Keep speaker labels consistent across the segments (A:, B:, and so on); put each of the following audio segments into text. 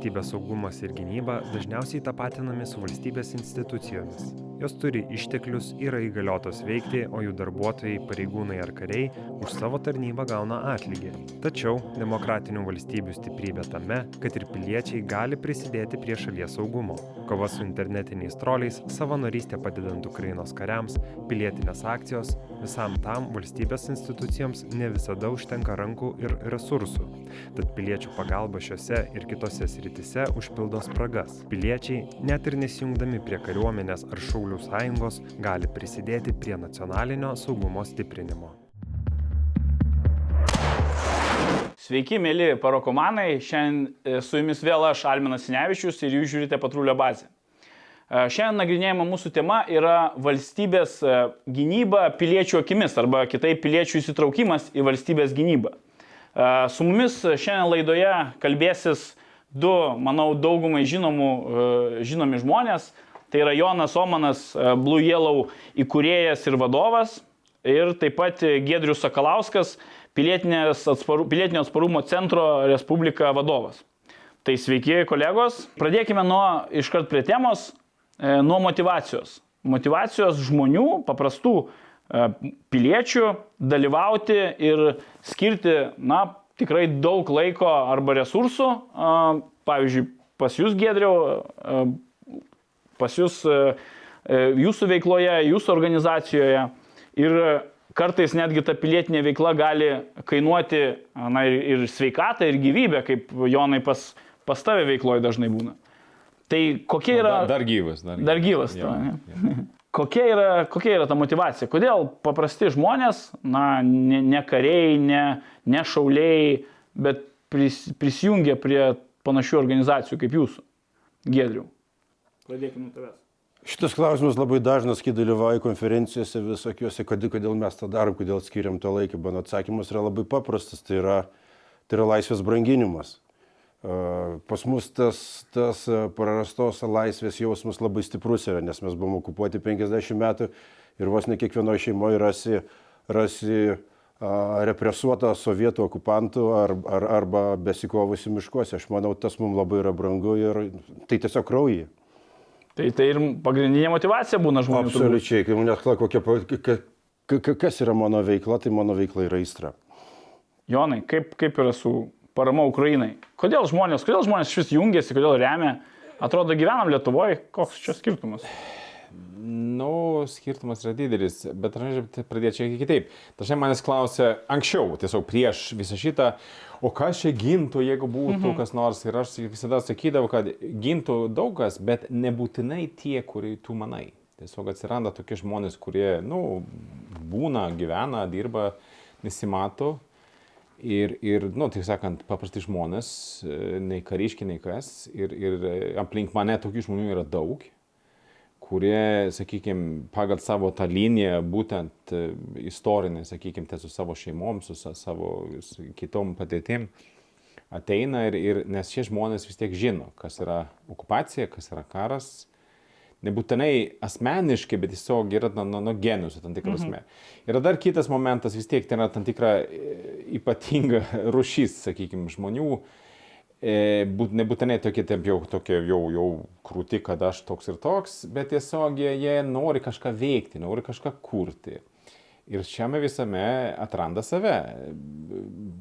A: valstybės saugumas ir gynyba dažniausiai tapatinami su valstybės institucijomis jos turi išteklius yra įgaliotos veikti o jų darbuotojai pareigūnai ar kariai už savo tarnybą gauna atlygį. Tačiau demokratinių valstybių stiprybė tame kad ir piliečiai gali prisidėti prie šalies saugumo. Kova su internetiniais troliais savanorystė padedant ukrainos kariams pilietinės akcijos visam tam valstybės institucijoms ne visada užtenka rankų ir resursų. Tad piliečių pagalba šiose ir kitose srityse užpildo spragas. Piliečiai net ir nesijungdami prie kariuomenės ar šaulių šaulių sąjungos gali prisidėti prie nacionalinio saugumo stiprinimo.
B: Sveiki, mėly parokomanai. Šiandien e, su jumis vėl aš, Alminas Sinevičius, ir jūs žiūrite patrulio bazę. E, šiandien nagrinėjama mūsų tema yra valstybės e, gynyba piliečių akimis arba kitaip piliečių įsitraukimas į valstybės gynybą. Su mumis šiandien laidoje kalbėsis du, manau, daugumai žinomų, žinomi žmonės Tai yra Jonas Omanas, e, Blue Yellow įkūrėjas ir vadovas. Ir taip pat Gedrius Sakalauskas, atsparu, pilietinio atsparumo centro Respublika vadovas. Tai sveiki kolegos. Pradėkime nuo iškart prie temos, e, nuo motivacijos. Motivacijos žmonių, paprastų e, piliečių dalyvauti ir skirti, na, tikrai daug laiko arba resursų. Pavyzdžiui, pas jūs, Gedriau, pas jūs e, e, jūsų veikloje, jūsų organizacijoje. Ir kartais netgi ta pilietinė veikla gali kainuoti na, ir, sveikatą, ir gyvybę, kaip Jonai pas, pas tave veikloje dažnai būna. Tai kokia yra...
C: Dar, dar gyvas. Dar,
B: dar gyvas. Ja, ja. Kokia, yra, kokia yra ta motivacija? Kodėl paprasti žmonės, na, ne, ne kariai, ne, ne šauliai, bet pris, prisijungia prie panašių organizacijų kaip jūsų? Gedriu. Pradėkime nuo tavęs.
D: Šitas klausimas labai dažnas, kai dalyvauju konferencijose visokiuose, kodėl, mes tą darom, kodėl skiriam tą laiką. Mano atsakymas yra labai paprastas, tai yra, tai yra laisvės branginimas. Pas mus tas, tas prarastos laisvės jausmas labai stiprus yra, nes mes buvom okupuoti 50 metų ir vos ne kiekvienoje šeimoje rasi, rasi represuotą sovietų okupantų ar, ar, arba besikovusi miškuose. Aš manau, tas mums labai yra brangu ir tai tiesiog kraujai.
B: Tai tai ir pagrindinė motivacija būna žmonių.
D: Absoliučiai, kai manęs klausia, kokia, kas yra mano veikla, tai mano veikla yra aistra.
B: Jonai, kaip, kaip yra su parama Ukrainai? Kodėl žmonės, kodėl žmonės šis jungiasi, kodėl remia? Atrodo, gyvenam Lietuvoje, koks čia skirtumas?
C: Nu, skirtumas yra didelis, bet aš pradėčiau kitaip. Dažnai manęs klausia anksčiau, tiesiog prieš visą šitą, o kas čia gintų, jeigu būtų mhm. kas nors. Ir aš visada sakydavau, kad gintų daug kas, bet nebūtinai tie, kurie tu manai. Tiesiog atsiranda tokie žmonės, kurie, nu, būna, gyvena, dirba, nesimato. Ir, ir nu, tai sakant, paprasti žmonės, nei kariški, nei kas. Ir, ir aplink mane tokių žmonių yra daug kurie, sakykime, pagal savo tą liniją, būtent e, istorinę, sakykime, tai su savo šeimom, su savo su kitom patirtim, ateina ir, ir nes šie žmonės vis tiek žino, kas yra okupacija, kas yra karas. Nebūtinai asmeniškai, bet tiesiog yra nuo nu, nu, genus, tam tikra prasme. Mhm. Yra dar kitas momentas, vis tiek tai yra tam tikra e, ypatinga rušys, sakykime, žmonių, E, būt, nebūtinai tokie taip jau, tokie jau, jau krūti, kad aš toks ir toks, bet tiesiog jie, jie nori kažką veikti, nori kažką kurti. Ir šiame visame atranda save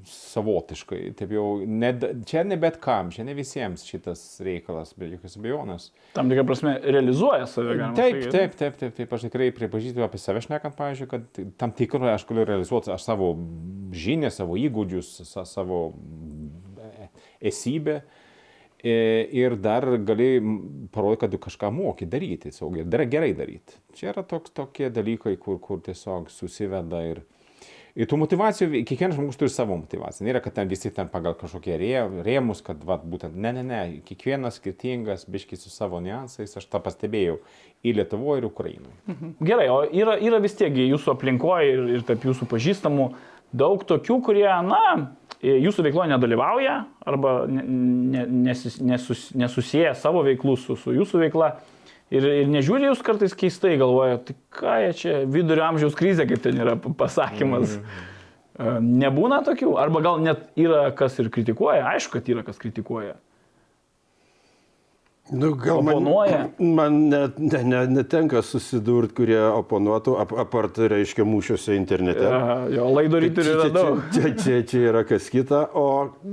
C: savotiškai. Taip jau, ne, čia ne bet kam, čia ne visiems šitas reikalas, be jokios abejonės.
B: Tam tikrą prasme realizuoja save.
C: Taip, taip, taip, taip, taip, taip, aš tikrai pripažįstu apie save šnekant, pavyzdžiui, kad tam tikrą aš galiu realizuoti aš savo žinią, savo įgūdžius, savo esybė. E, ir dar gali parodyti, kad tu kažką moki daryti, saugiai, dar gerai daryti. Čia yra toks, tokie dalykai, kur, kur tiesiog susiveda ir, ir tų motivacijų, kiekvienas žmogus turi savo motivaciją. Nėra, kad ten visi ten pagal kažkokie rėmus, kad va, būtent, ne, ne, ne, kiekvienas skirtingas, biškis su savo niuansais, aš tą pastebėjau ir Lietuvoje, ir Ukrainoje.
B: Mhm. Gerai, o yra, yra vis tiek jūsų aplinkoje ir, ir tarp jūsų pažįstamų daug tokių, kurie, na, jūsų veikloje nedalyvauja arba nesus, nesus, nesusiję savo veiklų su, su jūsų veikla. Ir, ir nežiūri jūs kartais keistai galvoja, tai ką jie čia vidurio amžiaus krizė, kaip ten yra pasakymas. Mm. Nebūna tokių, arba gal net yra kas ir kritikuoja, aišku, kad yra kas kritikuoja.
D: Nu, gal man,
B: Oponuoja?
D: man net, ne, ne, netenka susidurti, kurie oponuotų, ap, apart, reiškia, mūšiuose internete.
B: Aha, Jo laido ryturių
D: Čia-
B: yra
D: čia-
B: daug.
D: Čia, čia, čia yra kas kita. O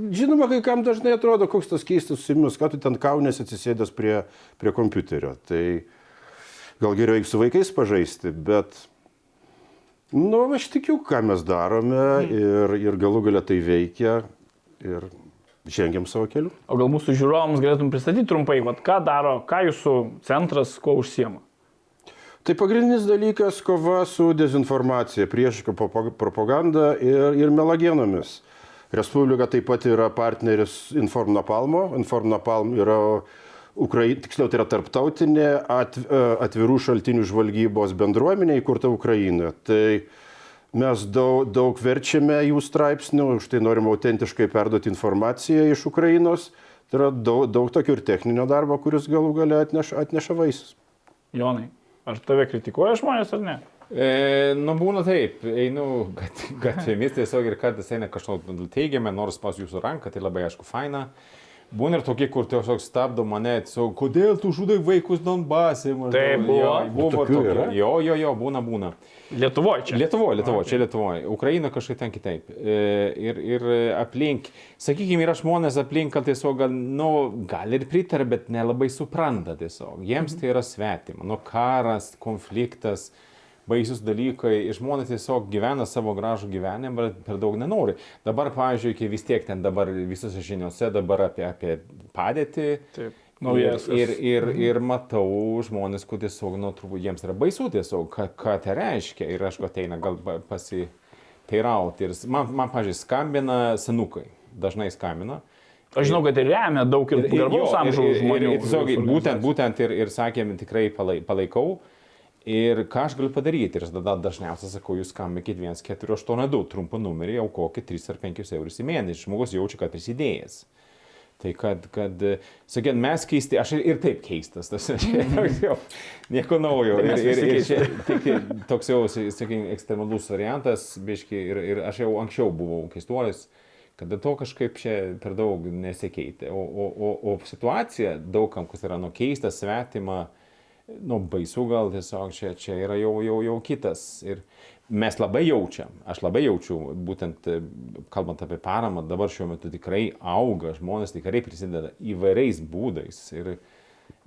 D: žinoma, kai kam dažnai atrodo, koks tas keistas susimus, kad tu ten kaunės atsisėdęs prie, prie kompiuterio. Tai gal geriau eik su vaikais pažaisti, bet, nu, aš tikiu, ką mes darome ir, ir galų galia tai veikia ir žengiam savo keliu.
B: O gal mūsų žiūrovams galėtum pristatyti trumpai, vat, ką daro, ką jūsų centras, kuo užsiema?
D: Tai pagrindinis dalykas - kova su dezinformacija, priešiška propa- propaganda ir, ir melagienomis. Respublika taip pat yra partneris Inform Napalmo. Inform Napalm yra, Ukrai, tiksliau, tai yra tarptautinė at, atvirų šaltinių žvalgybos bendruomenė įkurta Ukrainoje. Tai mes daug, daug verčiame jų straipsnių, už tai norim autentiškai perduoti informaciją iš Ukrainos. Tai yra daug, daug tokių ir techninio darbo, kuris galų gale atneša, atneša vaisius.
B: Jonai, ar tave kritikuoja žmonės ar ne?
C: E, nu, būna taip, einu gat- gatvėmis tiesiog ir kartais eina kažkoks teigiamai, nors pas jūsų ranką, tai labai aišku faina. Būna ir tokie, kur tiesiog stabdo mane, tiesiog, kodėl tu žudai vaikus Donbase? maždaug.
B: Taip, buvo.
C: Jo, buvo
D: Tokių
C: tokie. Jo, jo, jo, būna, būna.
B: Lietuvoje čia.
C: Lietuvoje, Lietuvoje, okay. čia Lietuvoje. Ukraina kažkaip ten kitaip. E, Ir, ir aplink, sakykime, yra žmonės aplink, kad tiesiog, gal, nu, gal ir pritar, bet nelabai supranta tiesiog. Jiems tai yra svetima. Nu, karas, konfliktas, baisus dalykai. Ir žmonės tiesiog gyvena savo gražų gyvenimą, bet per daug nenori. Dabar, pavyzdžiui, kai vis tiek ten dabar visose žiniuose dabar apie, apie padėtį.
B: Taip. Naujas.
C: Ir, ir, ir matau žmonės, kur tiesiog, nu, turbūt jiems yra baisu tiesiog, ką, ką tai reiškia. Ir aš ateina gal pa- pasiteirauti. Ir man, man pažiūrėjau, skambina senukai, dažnai skambina.
B: Aš žinau, kad ir remia daug ir garbaus amžiaus
C: ir,
B: žmonių.
C: ir, ir, tiesiog, būtent, būtent ir, ir sakėm, tikrai palai- palaikau. Ir ką aš galiu padaryti? Ir tada dažniausiai sakau, jūs skambinkit 1482, trumpą numerį, aukokit 3 ar 5 eurus į mėnesį. Žmogus jaučia, kad prisidėjęs. Tai kad, kad sakėt, mes keisti, aš ir, taip keistas, tas toks jau nieko naujo.
B: Tai
C: Ir, ir, ir čia tik toks jau, sakykime, ekstremalus variantas, biški, ir, ir aš jau anksčiau buvau keistuolis, kad dėl to kažkaip čia per daug nesikeitė. O, o, o, o situacija daugam, kas yra nu keista, svetima, nu baisu gal tiesiog čia, čia yra jau, jau, jau kitas. Ir mes labai jaučiam, aš labai jaučiu, būtent e, kalbant apie paramą, dabar šiuo metu tikrai auga, žmonės tikrai prisideda įvairiais būdais. Ir,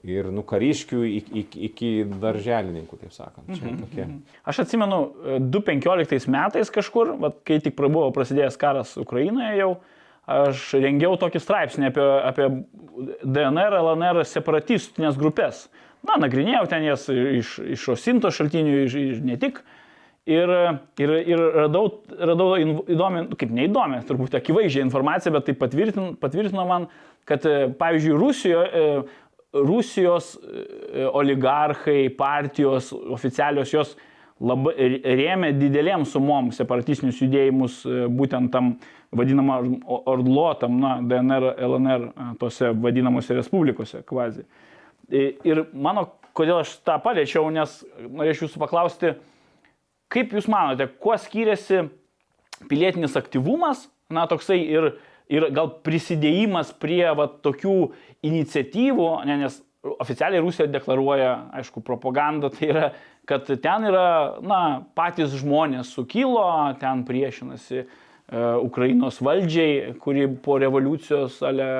C: ir nu kariškių iki, iki, iki darželininkų, taip sakant. Čia tokie.
B: Aš atsimenu, e, 2015 metais kažkur, vat, kai tik buvo prasidėjęs karas Ukrainoje jau, aš rengiau tokį straipsnį apie, apie DNR, LNR separatistinės grupės. Na, nagrinėjau ten jas iš, iš Osinto šaltinių, iš, iš ne tik. Ir, ir, ir radau, radau įdomią, nu, kaip neįdomią, turbūt akivaizdžią informaciją, bet tai patvirtino, patvirtino man, kad e, pavyzdžiui Rusijoje, Rusijos e, oligarchai, partijos oficialios jos labai rėmė didelėm sumom separatistinius judėjimus e, būtent tam vadinamam o- ordlotam, na, DNR, LNR, tose vadinamose respublikose kvazi. I- Ir mano, kodėl aš tą paliečiau, nes norėčiau jūsų paklausti, kaip jūs manote, kuo skiriasi pilietinis aktyvumas, na, toksai ir, ir gal prisidėjimas prie va, tokių iniciatyvų, ne, nes oficialiai Rusija deklaruoja, aišku, propagandą, tai yra, kad ten yra, na, patys žmonės sukilo, ten priešinasi e, Ukrainos valdžiai, kuri po revoliucijos, ale,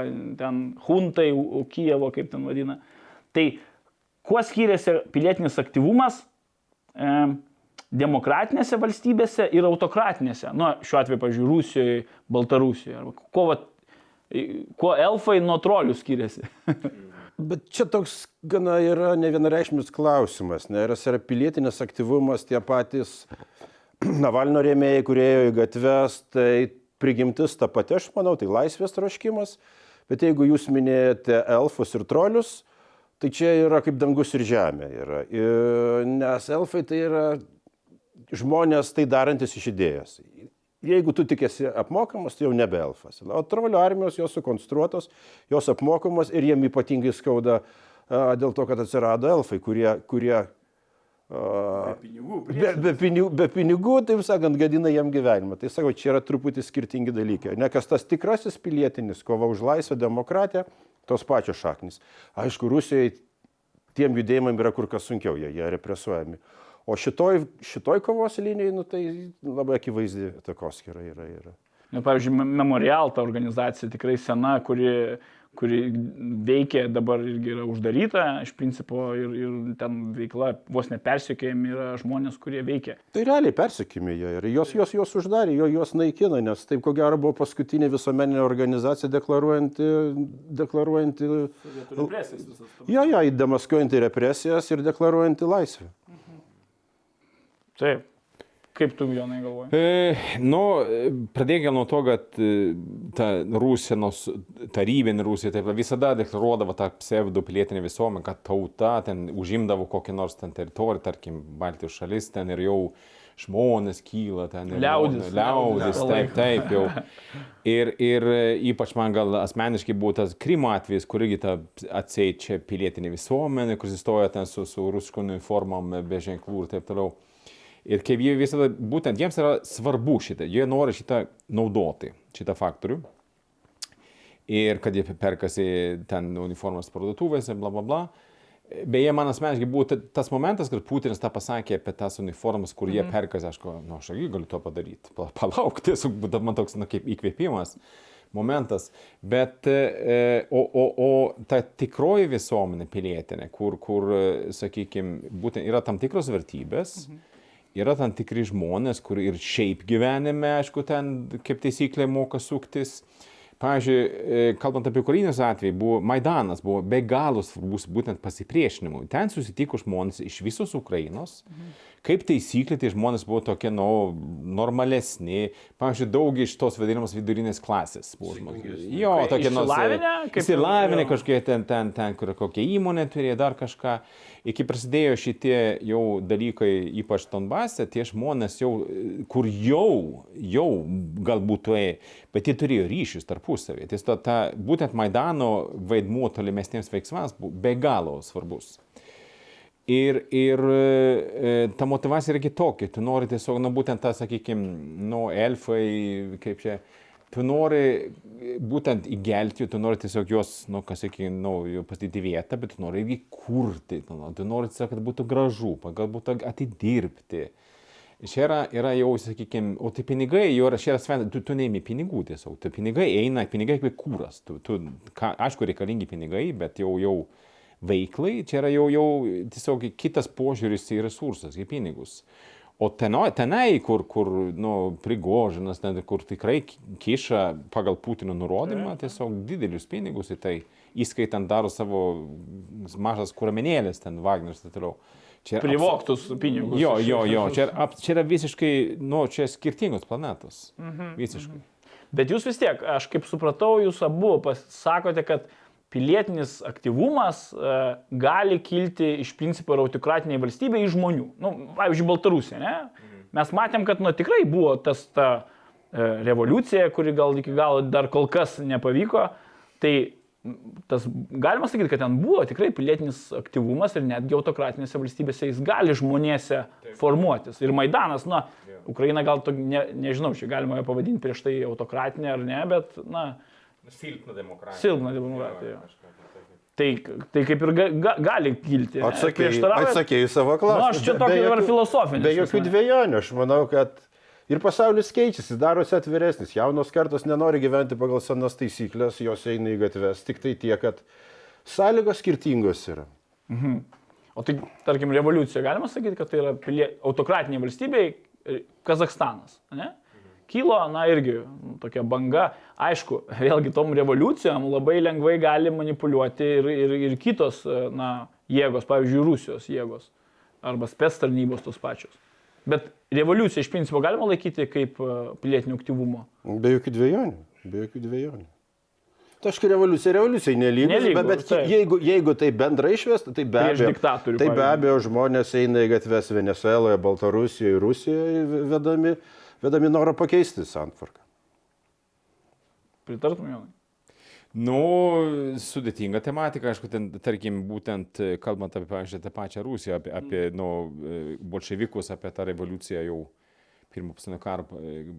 B: ten huntai, Kijevo, kaip ten vadina. Tai kuo skiriasi pilietinis aktyvumas e, demokratinėse valstybėse ir autokratinėse, nu, šiuo atveju, pavyzdžiui, Rusijoje, Baltarusijoje, arba kuo, vat, kuo elfai nuo trolių skiriasi.
D: Bet čia toks gana yra nevienareikšmis klausimas, nes yra pilietinis aktyvumas tie patys Navalno rėmėjai, kurie ėjo į gatves, tai prigimtis ta pati, aš manau, tai laisvės troškimas, bet jeigu jūs minėjote elfus ir trolius, tai čia yra kaip dangus ir žemė. Yra. Ir, nes elfai tai yra žmonės tai darantis iš idėjos. Jeigu tu tik esi apmokamas, tai jau nebe elfas. O trolių armijos jos sukonstruotos, jos apmokamos ir jiem ypatingai skauda a, dėl to, kad atsirado elfai, kurie, kurie a, be, be, pinigų, be pinigų, taip sakant, gadina jiem gyvenimą. Tai sakau, čia yra truputį skirtingi dalykai. Ne kas tas tikrasis pilietinis, kova už laisvę, demokratiją, tos pačios šaknis. Aišku, Rusijai tiem judėjimam yra kur kas sunkiau, jie, jie represuojami. O šitoj, šitoj kovos linijai, nu, tai labai akivaizdi takoskira yra. yra.
B: Nu, pavyzdžiui, Me- Memorial ta organizacija tikrai sena, kuri, kuri veikia dabar irgi yra uždaryta, iš principo, ir, ir ten veikla vos nepersiekėjami yra žmonės, kurie veikia.
D: Tai realiai persikimi jie ir jos, jos, jos uždarė, jo, jos naikina, nes taip ko gero buvo paskutinė visuomeninė organizacija deklaruojanti, deklaruojanti, jo, jo, demaskuojanti represijas ir deklaruojanti laisvę.
B: Taip. Kaip tu, Jonai, galvoji?
C: E, nu, e, pradėkime nuo to, kad e, ta Rusija, nors tarybinė Rusija, taip visada deklaruodavo tą pseudo pilietinę visuomenę, kad tauta ten užimdavo kokią nors ten teritoriją, tarkim, Baltijos šalis ten ir jau žmonės kyla ten.
B: Liaudis.
C: Liaudis, taip, taip jau. Ir, ir e, ypač man gal asmeniškai buvo tas Krymo atvejis, kur irgi ta atseit čia pilietinė visuomenė, kur įstoja ten su, su rusiškom uniformom, be ženklų ir taip toliau. Ir kaip jie visada, būtent jiems yra svarbu šitą, jie nori šitą naudoti, šitą faktorių. Ir kad jie perkasi ten uniformas parduotuvėse, bla bla bla. Beje, man asmeniškai buvo ta- tas momentas, kad Putinas tą pasakė apie tas uniformas, kur jie perkasi, aš nu, aš irgi galiu to padaryti. Pa- Palauk, tiesiog man toks, na, kaip įkvėpimas momentas. Bet, e, o, o, o ta tikroji visuomenė pilietinė, kur, kur sakykime, būtent yra tam tikros vertybės, mhm. Yra tam tikri žmonės, kur ir šiaip gyvenime, aišku, ten kaip taisyklė moka suktis. Pavyzdžiui, e, kalbant apie Ukrainos atvejį, buvo Maidanas, buvo be galo svarbus būtent pasipriešinimui. Ten susitiko žmonės iš visos Ukrainos. Kaip taisyklė, tai žmonės buvo tokie, nu, normalesni. Pavyzdžiui, daug iš tos vadinamos vidurinės klasės buvo žmonės. Jo, tokie nors.
B: Išsilavinę?
C: Kažkokie ten, ten, ten, kur kokia įmonė turėjo dar kažką. Iki prasidėjo šitie jau dalykai, ypač Donbase, tie žmonės jau, kur jau, jau galbūt turėjo, bet jie turėjo ryšius tarpusavį. Tai ta, ta, būtent Maidano vaidmuo tolimesniems veiksmams buvo be galo svarbus. Ir, ir e, ta motivacija yra kitokia. Tu nori tiesiog, na būtent tą, sakykime, nu, elfai, kaip čia, tu nori būtent įgelti, tu nori tiesiog juos, nu, kas sakykime, nu, pastatyti vietą, bet tu nori irgi kurti, tu nori, tu nori tiesiog, kad būtų gražu, galbūt atidirbti. Čia yra, yra jau, sakykime, o tai pinigai jau yra, čia yra sven, tu, tu neimi pinigų tiesiog, tu pinigai eina, pinigai kaip kūras, tu, tu, ką, aišku, reikalingi pinigai, bet jau, jau veiklai, čia yra jau, jau tiesiog kitas požiūris į resursus, į pinigus. O tenai, tenai kur, kur nu, prigožinas, ten, kur tikrai kiša pagal Putino nurodymą, tiesiog didelius pinigus į tai, įskaitant daro savo mažas kuramenėlės, ten Wagneris ir taip toliau. Čia
B: Privoktus pinigus.
C: Jo, jo, jo, čia, yra ap- čia yra visiškai, nu, čia skirtingos planetos.
B: Mhm,
C: Visiškai.
B: Bet jūs vis tiek, aš kaip supratau, jūs abu pasakote, kad pilietinis aktyvumas e, gali kilti iš principo ir autokratiniai valstybė iš žmonių. Nu, pavyzdžiui, Baltarusija, ne? Mes matėm, kad nu, tikrai buvo tas ta e, revoliucija, kuri gal iki galo dar kol kas nepavyko. Tai tas, galima sakyti, kad ten buvo tikrai pilietinis aktyvumas ir netgi autokratinėse valstybėse jis gali žmonėse formuotis. Ir Maidanas, na, Ukraina gal, to, ne, nežinau, čia galima ją pavadinti prieš tai autokratinė ar ne, bet, na,
C: Silpna demokratija.
B: Silpna demokratija. Tai, tai kaip ir ga, ga, gali kilti.
D: Atsakėjai, savo klausimą.
B: Nu, aš čia tokį dabar filosofinį.
D: Be jokių dviejonių, aš manau, kad ir pasaulis keičiasi, darosi atviresnis. Jaunos kartos nenori gyventi pagal senas taisyklės, jos eina į gatves. Tik tai tiek, kad sąlygos skirtingos yra.
B: O tai, tarkim, revoliucija, galima sakyti, kad tai yra pilie, autokratiniai valstybei e, Kazakstanas. Ne? Kilo, na irgi nu, tokia banga. Aišku, vėlgi tom revoliucijom labai lengvai gali manipuliuoti ir, ir, ir kitos na, jėgos, pavyzdžiui, Rusijos jėgos arba spets tarnybos tos pačios. Bet revoliuciją iš principo galima laikyti kaip e, pilietinio aktyvumo.
D: Be jokių dviejonių. Be jokių dviejonių. Taškai revoliucija revoliucijai nelygus,
B: Nelygu,
D: bet, bet
B: taip.
D: jeigu, jeigu tai bendrai išvesta, tai be abejo,
B: diktatorių,
D: tai be abejo žmonės eina į gatves Venezueloje, Baltarusijoje, Rusijoje vedami, vedami norą pakeisti santvarką.
B: Pritartum, Jonai?
C: Nu, sudėtinga tematika, aišku, ten, tarkim, būtent e, kalbant apie, pavyzdžiui, tą pačią Rusiją, apie, apie nu, e, bolševikus, apie tą revoliuciją jau pirmo pasaulinio karo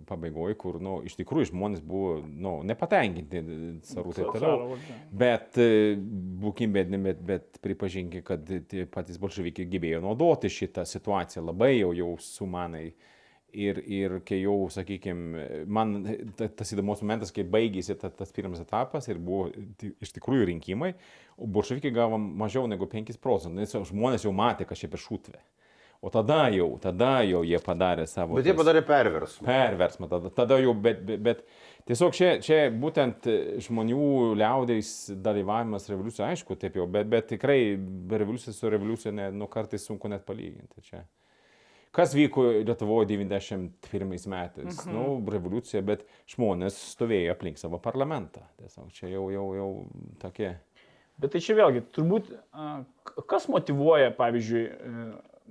C: pabaigoje, kur, nu, iš tikrųjų žmonės buvo, nu, nepatenkinti carų taip toliau. Bet e, būkim bėdini, bet, bet pripažinkime, kad patys bolševikai gyvėjo naudoti šitą situaciją labai jau jau sumanai. Ir, ir kai jau, sakykime, man tas įdomus momentas, kai baigėsi ta, tas pirmas etapas ir buvo iš tikrųjų rinkimai, bolševikai gavo mažiau negu 5 procentų, nes žmonės jau matė, kad čia per šutvę. O tada jau, tada jau jie padarė savo.
D: Bet jie padarė perversmą.
C: Perversmą, tada, tada jau, bet, bet, bet tiesiog čia, čia būtent žmonių liaudės dalyvavimas revoliucijoje, aišku, taip jau, bet, bet tikrai revoliucija su revoliucija, ne, nu kartais sunku net palyginti čia. Kas vyko Lietuvoje 91 metais? Mhm. Nu, revoliucija, bet žmonės stovėjo aplink savo parlamentą. Tiesiog čia jau, jau, jau tokie.
B: Bet tai čia vėlgi, turbūt, kas motivuoja, pavyzdžiui,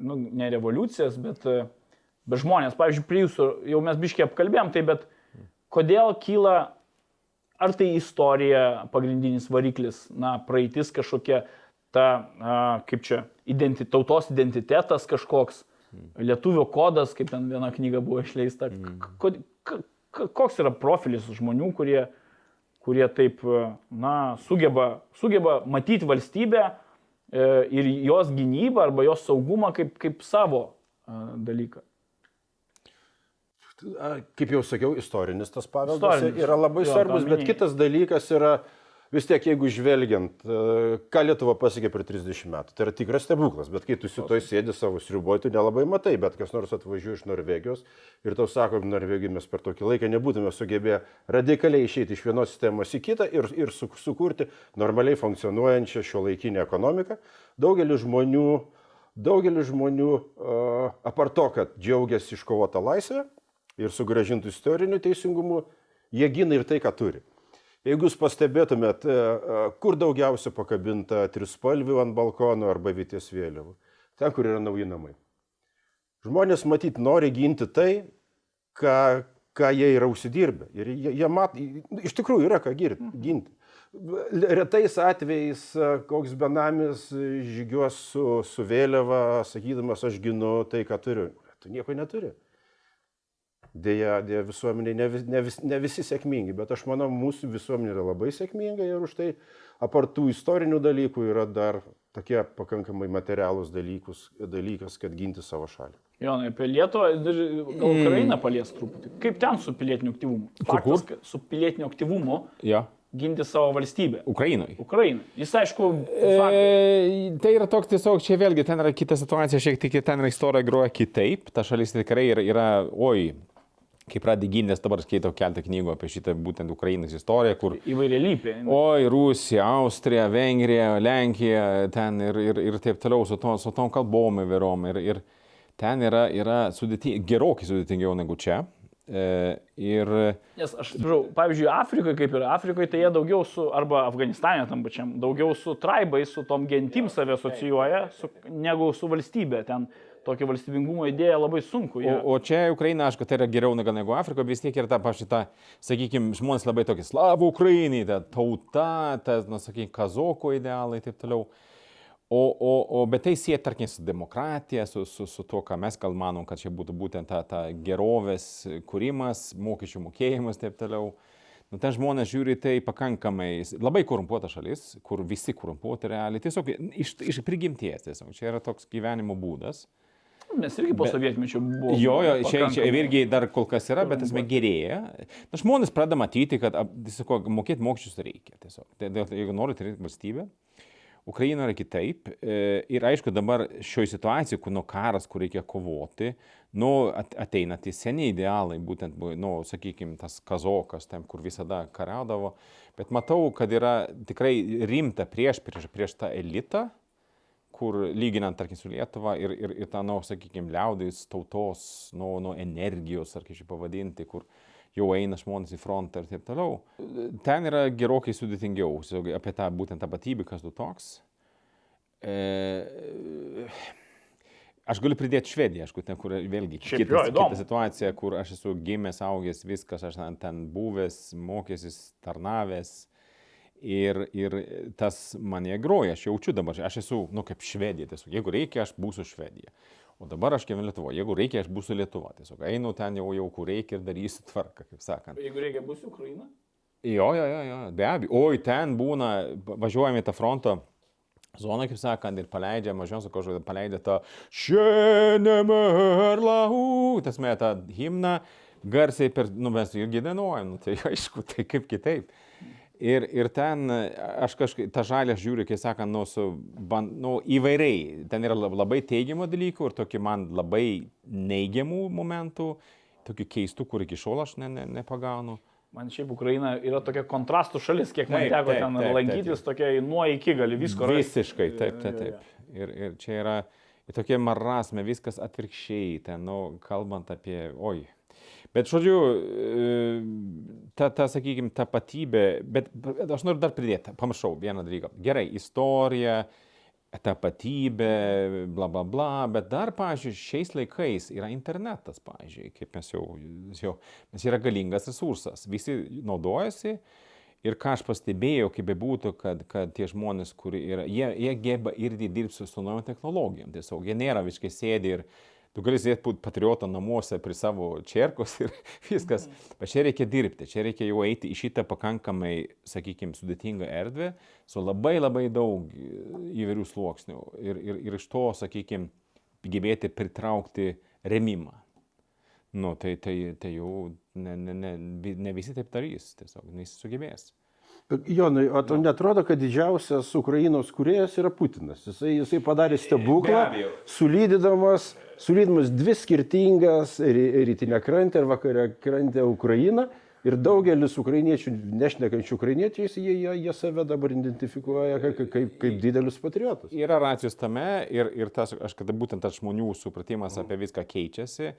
B: nu, ne revoliucijas, bet, e, bet žmonės, pavyzdžiui, prie jūsų, jau mes biškiai apkalbėjom, tai bet kodėl kyla, ar tai istorija pagrindinis variklis, na, praeitis kažkokia, ta, kaip čia, identi, tautos identitetas kažkoks, lietuvio kodas, kaip ten viena knyga buvo išleista. Ko, koks yra profilis žmonių, kurie, kurie taip, na, sugeba, sugeba matyti valstybę, E, ir jos gynybą arba jos saugumą kaip, kaip savo dalyką.
D: Kaip jau sakiau, istorinis tas paveldas istorinis. yra labai jo, svarbus, bet kitas dalykas yra, vis tiek, jeigu žvelgiant, e, ką Lietuva pasiekė per 30 metų, tai yra tikras stebuklas, bet kai tu su toj sėdi savo sriuboj, tu nelabai matai, bet kas nors atvažiuoja iš Norvegijos ir tau sako, Norvegijai mes per tokį laiką nebūtume sugebėję radikaliai išeiti iš vienos sistemos į kitą ir, ir su, sukurti normaliai funkcionuojančią šio laikinę ekonomiką. Daugelis žmonių, daugelis žmonių uh, apart to, kad džiaugiasi iškovota laisvė ir sugražintų istoriniu teisingumu, jie gina ir tai, ką turi. Jeigu jūs pastebėtumėt, e, e, kur daugiausia pakabinta trispalvių ant balkono arba vyties vėliavų, ten, kur yra nauji namai. Žmonės matyt nori ginti tai, ką, ką jie yra užsidirbę. Ir jie, jie mat, iš tikrųjų yra ką ginti. Retais atvejais e, koks benamis žygiuos su, su vėliava, sakydamas, aš ginu tai, ką turiu. Tu nieko neturi. Deja, deja visuomenė ne, vis, ne, vis, ne visi sėkmingi, bet aš manau, mūsų visuomenė yra labai sėkminga ir už tai apartų istorinių dalykų yra dar tokie pakankamai materialūs dalykus, dalykas, kad ginti savo šalį.
B: Jonai, apie Lietuvą, gal mm. Ukrainą palies truputį. Kaip ten su pilietiniu aktyvumu? Faktas,
C: Kur?
B: su pilietiniu aktyvumu
C: ja.
B: ginti savo valstybę.
C: Ukrainoje.
B: Ukrainai. Jis aišku.
C: E, tai yra toks tiesiog, čia vėlgi ten yra kita situacija, šiek tiek ten yra istorija groja kitaip. Ta šalis tikrai yra, yra oi, kai pradedi gintis, dabar skaitau keltą knygų apie šitą būtent Ukrainos istoriją, kur...
B: Įvairialypė.
C: Oi, Rusija, Austrija, Vengrija, Lenkija, ten ir, ir, ir taip toliau, su, to, su tom kalbom įvairom. Ir, ir ten yra, yra sudėting, gerokai sudėtingiau negu čia. E, ir...
B: Nes aš, žinau, pavyzdžiui, Afrikoje, kaip ir Afrikoje, tai jie daugiau su, arba Afganistane tam pačiam, daugiau su traibais, su tom gentim save asocijuoja, su, negu su valstybė. Ten tokią valstybingumo idėją labai sunku.
C: Jie... O, o čia Ukraina, aišku, tai yra geriau negu, negu Afrika, vis tiek ir ta pašita, sakykime, žmonės labai tokie slavų Ukrainai, ta tauta, ta, na, sakykime, kazoko idealai ir taip toliau. O, o, o bet tai sieja, tarkim, su demokratija, su, su, su tuo, ką mes gal manom, kad čia būtų būtent ta, ta gerovės kūrimas, mokesčių mokėjimas ir taip toliau. Nu, ten žmonės žiūri tai pakankamai, labai korumpuota šalis, kur visi korumpuoti realiai, tiesiog iš, iš prigimties, tiesiog čia yra toks gyvenimo būdas.
B: Mes irgi po sovietmečio buvome.
C: Jo, jo, čia, čia irgi dar kol kas yra, bet esmė gerėja. Na, žmonės pradeda matyti, kad tiesiog mokėti mokesčius reikia. Tiesiog. Tai, jeigu nori turėti valstybę, Ukraina yra kitaip. E, ir aišku, dabar šioje situacijoje, kur nuo karas, kur reikia kovoti, nu, ateina tie seniai idealai, būtent, nu, sakykime, tas kazokas, ten, kur visada kariaudavo. Bet matau, kad yra tikrai rimta prieš, prieš, prieš tą elitą kur lyginant, tarkim, su Lietuva ir, ir, ir tą, nu, sakykime, liaudės tautos, nu, nu, energijos, ar kaip šį pavadinti, kur jau eina žmonės į frontą ir taip toliau. Ten yra gerokai sudėtingiau, apie tą būtent tapatybę, kas tu toks. E, aš galiu pridėti Švediją, aišku, ten, kur vėlgi kita, kita situacija, kur aš esu gimęs, augęs, viskas, aš ten buvęs, mokęsis, tarnavęs Ir, ir tas mane groja, aš jaučiu dabar, aš esu, nu, kaip Švedija, tiesiog, jeigu reikia, aš būsiu Švedija. O dabar aš gyvenu Lietuvoje. Jeigu reikia, aš būsiu Lietuva. Tiesiog einu ten jau, jau kur reikia ir darysiu tvarką, kaip sakant.
B: Jeigu reikia, bus Ukraina.
C: Jo, jo, jo, jo, be abejo. Oi, ten būna, važiuojame į tą fronto zoną, kaip sakant, ir paleidžia, mažiausiai kažkokį paleidžia tą šiandien, tas metą himną, garsiai per, nu mes irgi dainuojam, nu, tai aišku, tai kaip kitaip. Ir, ir ten aš kažkaip, tą žalę žiūriu, kaip sakant, nu, su, ban, nu, įvairiai. Ten yra labai teigiamų dalykų ir tokių man labai neigiamų momentų, tokių keistų, kur iki šiol aš ne, ne, nepagaunu.
B: Man šiaip Ukraina yra tokia kontrastų šalis, kiek man
C: Taip,
B: teko
C: taip,
B: ten
C: taip,
B: lankytis,
C: taip.
B: tokia nuo iki gali visko rasti.
C: Visiškai, taip, taip, taip. Ir, ir čia yra tokie marasme, viskas atvirkščiai, ten, nu, kalbant apie, oi. Bet, žodžiu, e, ta, ta sakykime, tapatybė, bet aš noriu dar pridėti, pamiršau vieną dalyką. Gerai, istorija, tapatybė, bla bla bla, bet dar, pavyzdžiui, šiais laikais yra internetas, pavyzdžiui, kaip mes jau, jau, mes yra galingas resursas, visi naudojasi ir ką aš pastebėjau, kaip bebūtų, kad, kad tie žmonės, kurie yra, jie, jie geba irgi dirbti su naujom technologijom, tiesiog jie nėra visiškai sėdi ir tu gali sėdėti būt patriotą namuose prie savo čerkos ir viskas, bet čia reikia dirbti, čia reikia jau eiti į šitą pakankamai, sakykime, sudėtingą erdvę su labai labai daug įvairių sluoksnių ir, ir, ir iš to, sakykime, gebėti pritraukti remimą. Nu, tai, tai, tai jau ne, ne, ne, ne visi taip darys, tiesiog nesugebės.
D: Jonai, o tau netrodo, kad didžiausias Ukrainos kuriejas yra Putinas? Jisai, jisai padarė stebuklą, sulydydamas, sulydydamas dvi skirtingas ry- rytinę krantę ir vakarę krantę Ukrainą. Ir daugelis ukrainiečių, nešnekančių ukrainiečiais, jie, jie, jie save dabar identifikuoja kaip, kaip, kaip didelius patriotus.
C: Yra racijos tame ir, ir tas, aš kada būtent tas žmonių supratimas apie viską keičiasi.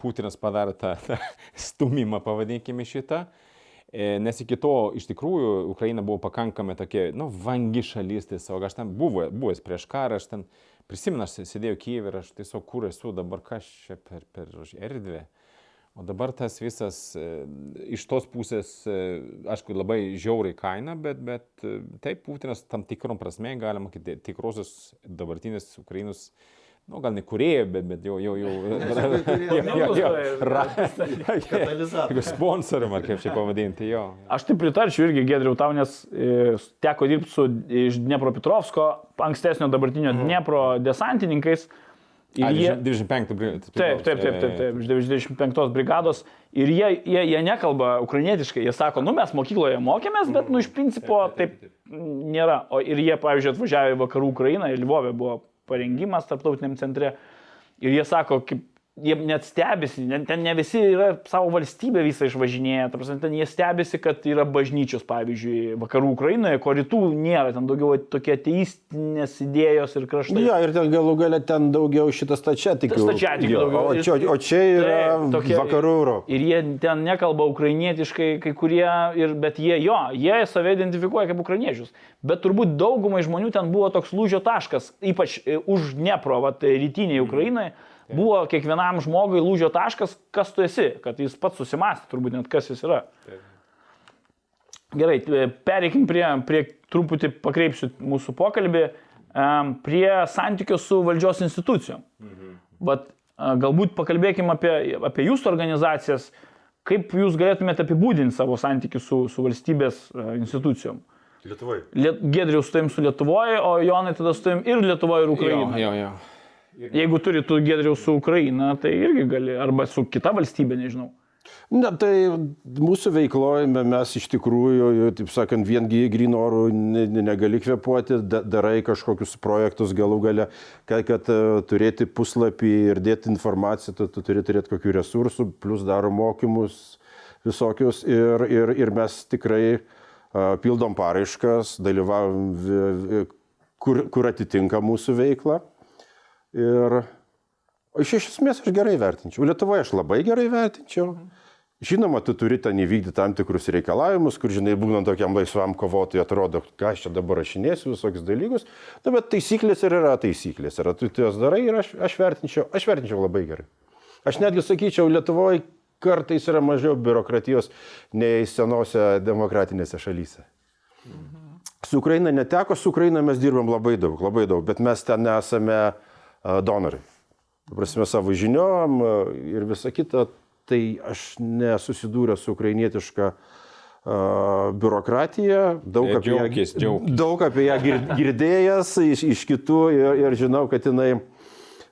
C: Putinas padarė tą, tą stumimą, pavadinkime šitą. E, Nes iki to iš tikrųjų Ukraina buvo pakankamai tokia, nu, vangi šalis tiesiog. Aš ten buvau, buvęs prieš karą, aš ten prisimenu, aš sėdėjau Kyivė ir aš tiesiog kur esu dabar, kas čia per, per erdvę. O dabar tas visas e, iš tos pusės, e, aišku, labai žiauriai kaina, bet, bet e, taip Putinas tam tikrom prasme, galima sakyti, tikrosios dabartinės Ukrainos, nu gal ne kurėjo, bet, bet jau, jau, jau, jo, jo, jo, ra-
D: Katalizatorius.
C: sponsorium, ar kaip čia pavadinti, jo.
B: Aš tai pritarčiau irgi Gedriau tau, nes e, teko dirbti su iš Dniepropetrovsko, ankstesnio dabartinio Dniepro desantininkais. Ir
C: A,
B: jie,
C: 25 brigada.
B: taip, taip, taip, taip, taip, iš 25 brigados. Ir jie, jie, jie nekalba ukrainietiškai, jie sako, nu mes mokykloje mokėmės, bet, nu iš principo taip nėra. O ir jie, pavyzdžiui, atvažiavę į vakarų Ukrainą, į Lvovę buvo parengimas tarptautiniam centre. Ir jie sako, kaip jie net stebisi, ten ne visi yra savo valstybę visą išvažinėję, prasme, ten jie stebisi, kad yra bažnyčios, pavyzdžiui, vakarų Ukrainoje, ko rytų nėra, ten daugiau tokie ateistinės idėjos ir kraštai.
D: Jo, ir ten galų gale ten daugiau šitas stačiatikių.
B: Stačiatikių
D: Jo,
B: daugiau.
D: O čia, o čia yra
B: Taip, tokie-
D: vakarų Europos.
B: Ir jie ten nekalba ukrainietiškai, kai kurie, ir, bet jie jo, jie save identifikuoja kaip ukrainiečius. Bet turbūt daugumai žmonių ten buvo toks lūžio taškas, ypač e, už Dnepro, vat, rytiniai Ukrainai, buvo kiekvienam žmogui lūžio taškas, kas tu esi, kad jis pats susimastė turbūt net kas jis yra. Gerai, e, pereikim prie, prie truputį pakreipsiu mūsų pokalbį, prie santykių su valdžios institucijom. Vat, a, galbūt pakalbėkime apie, apie jūsų organizacijas, kaip jūs galėtumėte apibūdinti savo santykių su, su valstybės institucijom.
D: Lietuvai.
B: Liet, Gedrius su tavim su Lietuvoje, o Jonai tada su tavim ir Lietuvoje, ir
C: Jo,
B: Ukrainoje.
C: jo, jo.
B: Jeigu turi tu Gedrius su Ukraina, tai irgi gali, arba su kita valstybė, nežinau.
D: Na, tai mūsų veikloje mes iš tikrųjų, taip sakant, vien gy- grynų orų ne- ne- negali kvepuoti, da- darai kažkokius projektus galų gale, kad, kad e, turėti puslapį ir dėti informaciją, tu, tu turi turėti kokių resursų, plus daro mokymus visokius ir, ir, ir mes tikrai a, pildom paraiškas, dalyvavom, kur, kur atitinka mūsų veikla. Ir iš iš esmės aš gerai vertinčiau. Lietuvoje aš labai gerai vertinčiau. Žinoma, tu turi ten įvykdyti tam tikrus reikalavimus, kur, žinai, būnant tokiam laisvam kovotojui, atrodo, ką aš čia dabar rašinėsiu, visokius dalykus. Na, bet taisyklės ir yra taisyklės. Yra, tu jas darai ir aš, aš, vertinčiau, aš vertinčiau labai gerai. Aš netgi sakyčiau, Lietuvoje kartais yra mažiau biurokratijos nei senose demokratinėse šalyse. Su Ukraina neteko, su Ukraina mes dirbam labai daug, labai daug, bet mes ten nesame a, donorai. prasme, savo žiniom ir visa kita, tai aš nesusidūręs su ukrainietiška biurokratija, daug
C: E,
D: apie, ją, daug apie ją gir- girdėjęs iš, iš kitų ir, ir žinau, kad jinai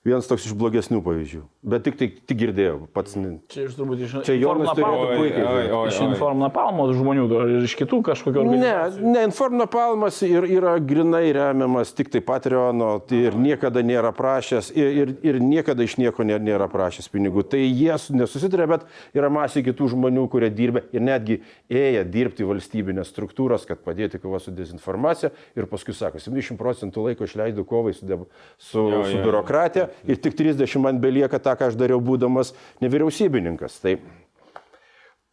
D: vienas toks iš blogesnių pavyzdžių. Bet tik, tik, tik girdėjau, pats.
B: Čia iš turbūt iš
D: Čia Jonas turėtų
B: Inform
D: puikiai
C: Oi, oi,
B: Iš
C: oi.
B: Inform Napalmo žmonių ar iš kitų kažkokių
D: Ne, ne, Inform Napalmas ir yra grinai remiamas tik tai Patreono tai ir niekada nėra prašęs ir, ir, ir niekada iš nieko nė- nėra prašęs pinigų. Tai jie su- nesusitarė, bet yra masė kitų žmonių, kurie dirbė ir netgi ėję dirbti valstybinės struktūras, kad padėti kova su dezinformacija ir paskui sako, 70 procentų laiko išleidau kovai su, de- su,
C: Jo,
D: su biurokratija ir tik 30 man belieka tą, ką aš dariau būdamas nevyriausybininkas. Tai,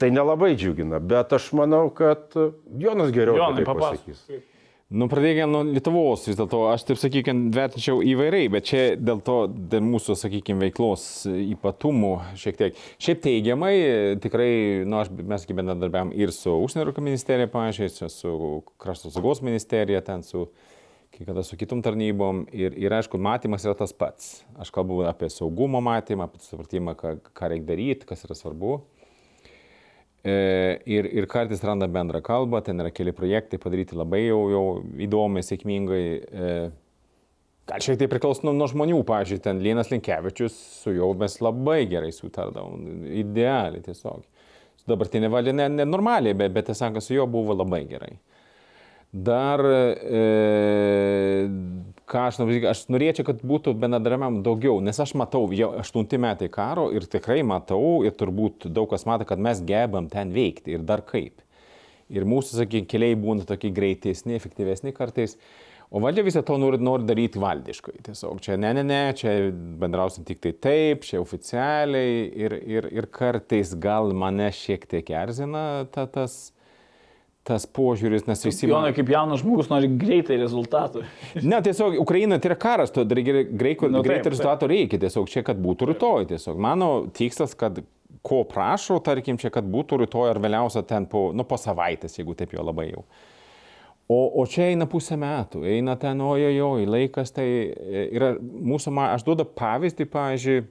D: tai nelabai džiugina, bet aš manau, kad Jonas geriau
B: Jonai,
D: tai pasakys.
C: Nu, pradėkime nuo Lietuvos vis dėlto. Aš taip sakykime, vertinčiau įvairiai, bet čia dėl to, dėl mūsų, sakykime, veiklos ypatumų šiek tiek. Šiaip teigiamai, tikrai, nu, aš, mes bendradarbiavam ir su Užsienio reikalų ministerija, pažiūrėjau, su Krašto saugos ministerija, ten su, kai kada su kitom tarnybom. Ir, ir aišku, matymas yra tas pats. Aš kalbu apie saugumo matymą, apie supratimą, ką, ką reikia daryti, kas yra svarbu. E, Ir, ir kartais randa bendrą kalbą, ten yra keli projektai padaryti labai jau, jau įdomiai, sėkmingai. E, Gal šiek tiek priklauso nuo, nuo žmonių, pažiūrėjau, ten Lienas Linkevičius, su juo mes labai gerai sutardavom, idealiai tiesiog. Su dabartinė valdžia ne, nenormaliai, bet, bet sakant, su juo buvo labai gerai. Dar, e, ką aš noriu, aš norėčiau, kad būtų bendradarbiavimo daugiau, nes aš matau jau aštunti metai karo ir tikrai matau ir turbūt daug kas mato, kad mes gebam ten veikti ir dar kaip. Ir mūsų, sakykime, keliai būna tokie greitesni, efektyvesni kartais. O valdžia visą to nori, nori daryti valdiškai. Tiesiog čia ne, ne, ne, čia bendrausim tik tai taip, čia oficialiai ir, ir, ir kartais gal mane šiek tiek erzina ta, tas, tas požiūris, nes visi...
B: Jonai, kaip jaunas žmogus, nori greitai rezultatų.
C: Ne, tiesiog Ukraina tai yra karas, to greito
B: Nu,
C: rezultato reikia, tiesiog čia, kad būtų rytoj. Tiesiog mano tikslas, kad ko prašau, tarkim, čia, kad būtų rytoj ar vėliausia ten po, nu, po savaitės, jeigu taip jau labai jau. O, o čia eina pusę metų, eina ten, ojojoj, laikas tai e, yra mūsų, ma- aš duodu pavyzdį, pavyzdžiui,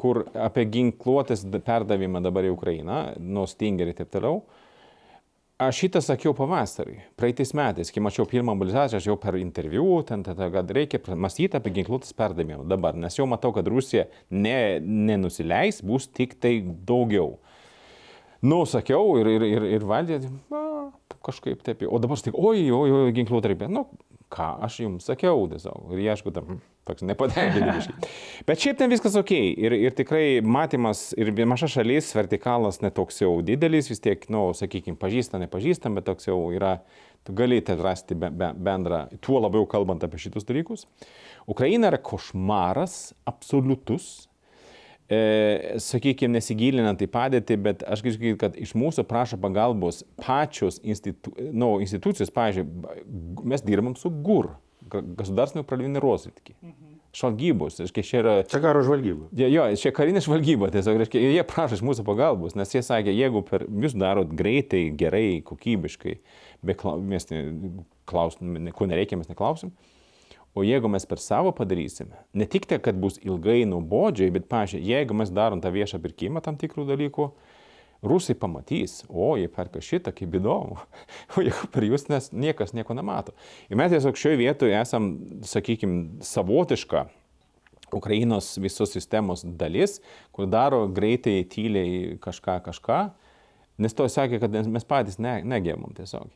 C: kur apie ginkluotės perdavimą dabar į Ukrainą, nuo Stingerį ir taip toliau. Aš šitą sakiau pavasarį, praeitais metais, kai mačiau pirmą mobilizaciją, aš jau per interviu, ten, tada, kad reikia mąstyti apie ginkluotės perdavimą dabar, nes jau matau, kad Rusija ne, nenusileis, bus tik tai daugiau. Nu, sakiau ir, ir, ir, ir valdė, na, kažkaip taip, o dabar tik, oi, oi, oi, ginkluotė reikia. Nu, ką aš jums sakiau, tiesiog. Ir ieškau tam, toks nepatenkinti. Bet šiaip ten viskas ok. Ir, ir tikrai matymas ir maža šalis, vertikalas netoks jau didelis, vis tiek, nu, sakykime, pažįstam, nepažįstam, bet toks jau yra, tu gali ten rasti be, be, bendrą, tuo labiau kalbant apie šitus dalykus. Ukraina yra košmaras absoliutus, e, sakykime, nesigilinant į padėtį, bet aš sakyti, kad iš mūsų prašo pagalbos pačios institu, nu, institucijos, pavyzdžiui, mes dirbam su GUR, Государственный управління розвідки. Žvalgybos, reiškia, čia yra
D: Čia karo žvalgyba.
C: Jo, jo, čia karinė žvalgyba, tiesiog, reiškia, ir jie prašo iš mūsų pagalbos, nes jie sakė, jeigu per, jūs darot greitai, gerai, kokybiškai, be klau, mes ne, klausim, ne, ko nereikia, mes neklausim, o jeigu mes per savo padarysime, ne tik tai, kad bus ilgai nuobodžiai, bet, pažiūrėjau, jeigu mes darom tą viešą pirkimą tam tikrų dalykų, rusai pamatys, o jie perka šitą, kaip įdomu, o jeigu per jūs nes niekas nieko nemato. Ir mes tiesiog šioje vietoje esam, sakykime, savotiška Ukrainos visos sistemos dalis, kur daro greitai, tyliai kažką, kažką, nes to sakė, kad mes patys ne, negebam tiesiog.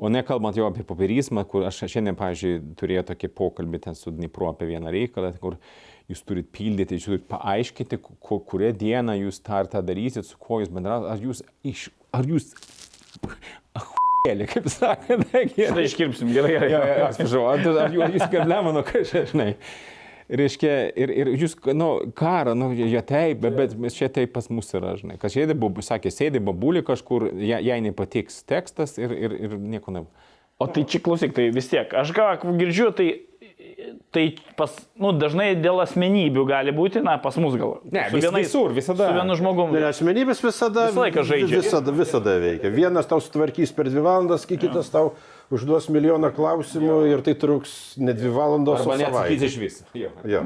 C: O nekalbant jau apie papirysmą, kur aš šiandien, pavyzdžiui, turėjau tokį pokalbį ten su Dnipru apie vieną reikalą, kur jūs turit pildyti, jūs turit paaiškinti, ku- kurią dieną jūs tą ir tą darysit, su kuo jūs bendrausit, ar jūs iš, ar jūs, ahujėlė, kaip
B: Tai
C: gerai.
B: iškirpsim, gerai, gerai.
C: Jo, jo, jo, atsiprašau, ar, ar jūs, jūs gerlemano kažkaip, žinai. Reiškia, ir, ir jūs, nu, karą, nu, jie taip, bet, bet čia taip pas mus yra, žinai. Kas sėdė, babu- sakė, sėdė babulį kažkur, jai, jai nepatiks tekstas ir, ir, ir nieko ne.
B: O tai čia klausyk, tai vis tiek, aš ką girdžiu, tai, tai pas, nu, dažnai dėl asmenybių gali būti, na, pas mus gal.
C: Ne, vis- visur, visada.
B: Su vienu žmogum.
D: Ne, asmenybės visada,
B: Visą laiką žaidžia.
D: Visada, visada veikia. Vienas tau sutvarkys per dvi valandas, ki- kitas tau užduos milijoną klausimų ir tai truks ne dvi valandos,
C: Arba
D: o
C: neatsakys iš viso. Jo.
D: Jo.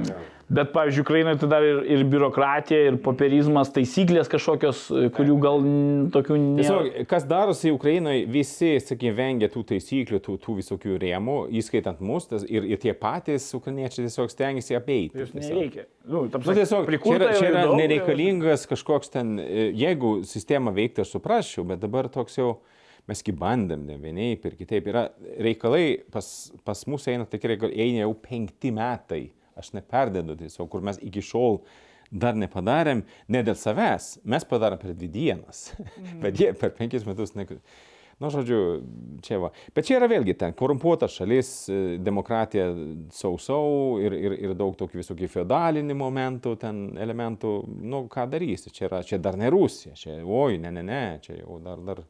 B: Bet, pavyzdžiui, Ukrainoje tai dar ir, ir biurokratija, ir popierizmas, taisyklės kažkokios, kurių gal tokių nėra.
C: Tiesiog, kas darosi Ukrainoje, visi, sakykime, vengia tų taisyklių, tų, tų visokių rėmų, įskaitant mus, tas, ir, ir tie patys ukrainiečiai tiesiog stengiasi apeiti.
B: Jūs nereikia. Nu, ta
C: Nu, tiesiog, čia
B: prikurta
C: yra, čia yra nereikalingas kažkoks ten, e, jeigu sistema veiktų, aš suprasčiau, bet dabar toks jau, mes kaip bandėm, ne vienaip ir kitaip, yra reikalai, pas, pas mus eina tikrai, eina jau penkti metai, aš neperdedu tiesiog, kur mes iki šiol dar nepadarėm, ne dėl savęs, mes padarėm per dvi dienas, bet jie per penkis metus ne... Nu, žodžiu, čia va. Bet čia yra vėlgi ten korumpuota šalis, demokratija sausau ir, ir, ir daug tokių visokių feudalinių momentų, ten elementų. Nu, ką darysi, čia, yra, čia dar ne Rusija, čia, oi, ne, ne, ne, čia jau dar, dar.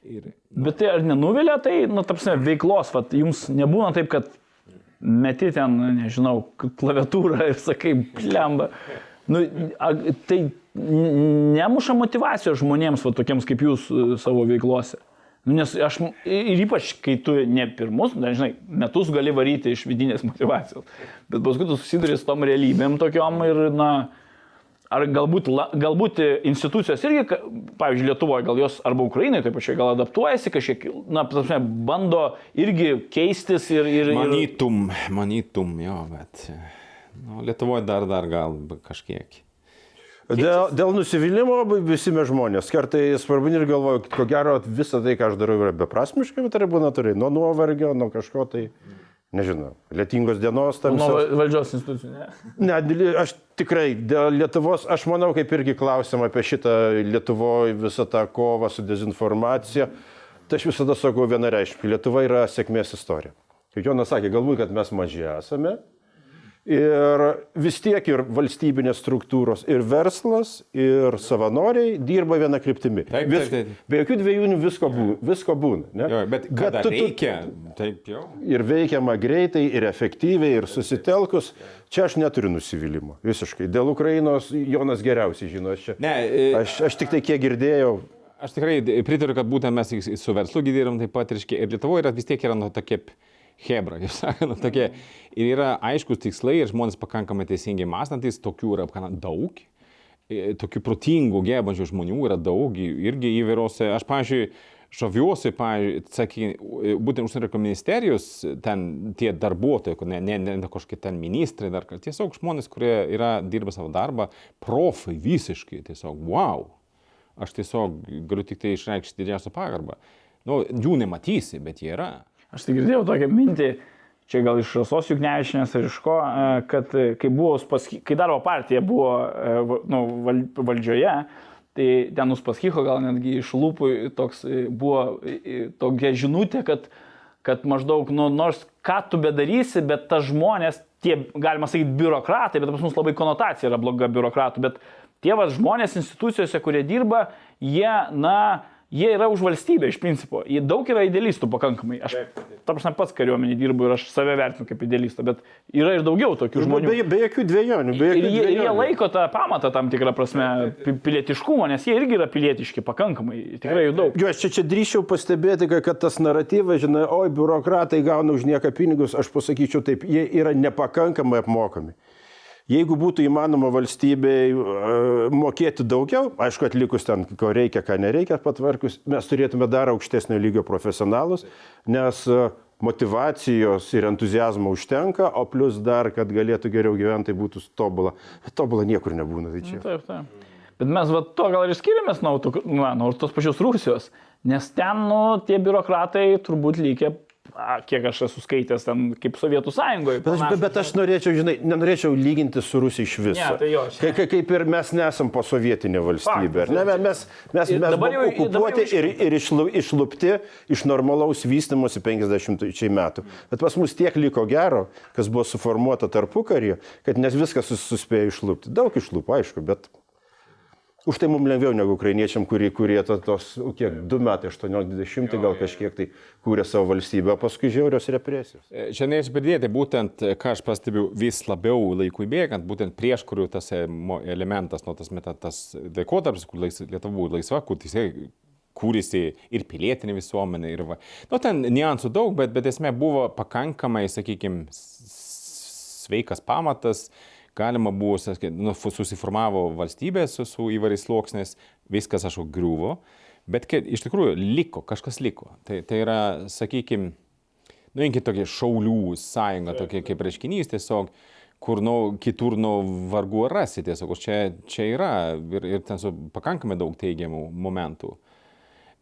C: Ir,
B: Bet tai ar nenuvilia tai, nu, tapsime, veiklos, vat, jums nebūna taip, kad meti ten, nežinau, klaviatūrą ir sakai, plemba. Nu, a, tai nemuša motivacijos žmonėms, va, tokiems kaip jūs e, savo veiklose. Nu, Nes aš, ir ypač, kai tu ne pirmus, dažnai, metus gali varyti iš vidinės motivacijos, bet paskui tu susiduri su tom realybėm tokiom ir, na, Ar galbūt, la- galbūt institucijos irgi, pavyzdžiui, Lietuvoje, gal jos arba Ukrainoje taip pačiai, gal adaptuojasi kažkiek, na, prasme, bando irgi keistis ir... ir, ir
C: manytum, manytum, jo, bet nu, Lietuvoje dar, dar gal kažkiek.
D: Dėl, dėl nusivylimų visi mes žmonės. Kartais svarbu ir galvoju, ko gero visą tai, ką aš darau, yra beprasmiška, bet tai būna turi nuo nuovargio, nuo kažko tai, nežinau, lietingos dienos tam.
B: Nuo val- valdžios institucijų, ne?
D: Ne, aš tikrai dėl Lietuvos, aš manau, kaip irgi klausim apie šitą Lietuvoje visą tą kovą su dezinformacija. Tai aš visada sakau vienareiškiai, Lietuva yra sėkmės istorija. Kaip Jonas sakė, galbūt, kad mes maži esame. Ir vis tiek ir valstybinės struktūros, ir verslas, ir savanoriai dirba vieną kryptimį.
C: Taip,
D: Vis-
C: taip, taip.
D: Be jokių dviejų visko būna. Visko būna ne?
C: Jo, bet kada
D: tu- tu-
C: reikia, taip jau.
D: ir veikiama greitai, ir efektyviai, ir susitelkus. Čia aš neturiu nusivylimų. Visiškai. Dėl Ukrainos Jonas geriausiai žino. Aš, čia,
C: Ne, e,
D: aš, aš tik tai kiek girdėjau.
C: Aš tikrai pritariu, kad būtent mes su verslu gydyram taip pat, reiškia, ir Lietuvoje yra vis tiek yra nu, tokie p- hebra, kaip sakant, nu, tokie. Ir yra aiškus tikslai ir žmonės pakankamai teisingai mąstantis, tokių yra pakankamai daug. E, Tokių protingų, gebančių žmonių yra daug, irgi įvairiose. Aš, pavyzdžiui, pavyzdžiui, sakė, būtent užsienio reikalų ministerijos, ten tie darbuotojai, kur ne, ne, ne kažkokie ten ministrai, dar ką, tiesiog žmonės, kurie yra, dirba savo darbą, profai visiškai, tiesiog, wow. Aš tiesiog galiu tik tai išreikšti didžiausią pagarbą. Nu, jų nematysi, bet jie yra.
B: Aš tai girdėjau tokią mintį, čia gal iš Rasos Juknevičinės ar iš ko, e, kad e, kai, buvo, kai darbo partija buvo e, va- nu, val, valdžioje, tai ten Uspaskicho gal netgi iš lūpų toks buvo tokia žinutė, kad, kad maždaug, nu, nors ką tu bedarysi, bet tas žmonės, tie, galima sakyti, biurokratai, bet pas mus labai konotacija yra bloga biurokratų, bet tie vas žmonės institucijose, kurie dirba, jie, na, jie yra už valstybę iš principo. Jie daug yra idealistų pakankamai. Aš, ta prasme, pats kariuomenį dirbu ir aš save vertinu kaip idealistą, bet yra ir daug tokių žmonių.
D: Be, be jokių dviejonių. Be
B: Ir
D: jokių
B: jie, ir jie
D: dvejonių.
B: laiko tą pamatą tam tikrą prasme pi- pilietiškumo, nes jie irgi yra pilietiški pakankamai, tikrai jų daug.
D: Jo, aš čia, čia drįšiau pastebėti, kad, kad tas naratyvas, žinai, oi, biurokratai gauna už nieką pinigus, aš pasakyčiau taip, jie yra nepakankamai apmokami. Jeigu būtų įmanoma valstybei e, mokėti daugiau, aišku, atlikus ten, ko reikia, ką nereikia, patvarkus, mes turėtume dar aukštesnio lygio profesionalus, nes e, motivacijos ir entuzijazmo užtenka, o plus dar, kad galėtų geriau gyventi, tai būtų tobula. Bet tobula niekur nebūna. Tai čia.
B: Taip, taip. Bet mes va, to gal ir skiriamės nuo, na, nuo tos pačios Rusijos, nes ten, nu, tie biurokratai turbūt lygiai, a, kiek aš esu skaitęs ten, kaip Sovietų sąjungoje.
D: Bet aš, bet, bet aš norėčiau, žinai, nenorėčiau lyginti su Rusija iš viso.
B: Ne, tai jo, čia-
D: Ka- ka- Kaip ir mes nesam posovietinė valstybė. ar Ne, mes, mes, mes,
B: Ir
D: mes
B: dabar
D: buvom
B: jau- dabar jau
D: okupuoti
B: iš-
D: ir, ir išlu, išlupti iš normalaus vystimosi 50 metų. Bet pas mus tiek liko gero, kas buvo suformuota tarpu karį, kad nes viskas sus- suspėjo išlupti. Daug išlupo, aišku, bet už tai mums lengviau negu ukrainiečiam, kurie, kurie to, tos, kiek, 2 metai, 18-20 gal kažkiek tai kūrė savo valstybę, paskui žiaurios represijos.
C: E, Čia norėčiau pridėti, būtent, e, ką aš pastebiu vis labiau laikui bėgant, būtent prieš kurių tas e, elementas, nu, tas, meta, tas laikotarpis, kur lais, Lietuva buvo laisva, kur teisėjai kūrėsi ir pilietinė visuomenė, ir va. Nu, ten niuansų daug, bet, bet esmė buvo pakankamai, sakykime, sveikas pamatas, galima buvo, nu, susiformavo valstybė su, su įvairiais sluoksniais, viskas, aš griuvo, bet kai, iš tikrųjų liko, kažkas liko. Tai, tai yra, sakykime, nu, inkit tokia šaulių sąjunga, tokia kaip reiškinys tiesiog kur, nu, kitur, nu, vargu ar rasi tiesiog, čia, čia yra ir, ir ten su pakankamai daug teigiamų momentų. E,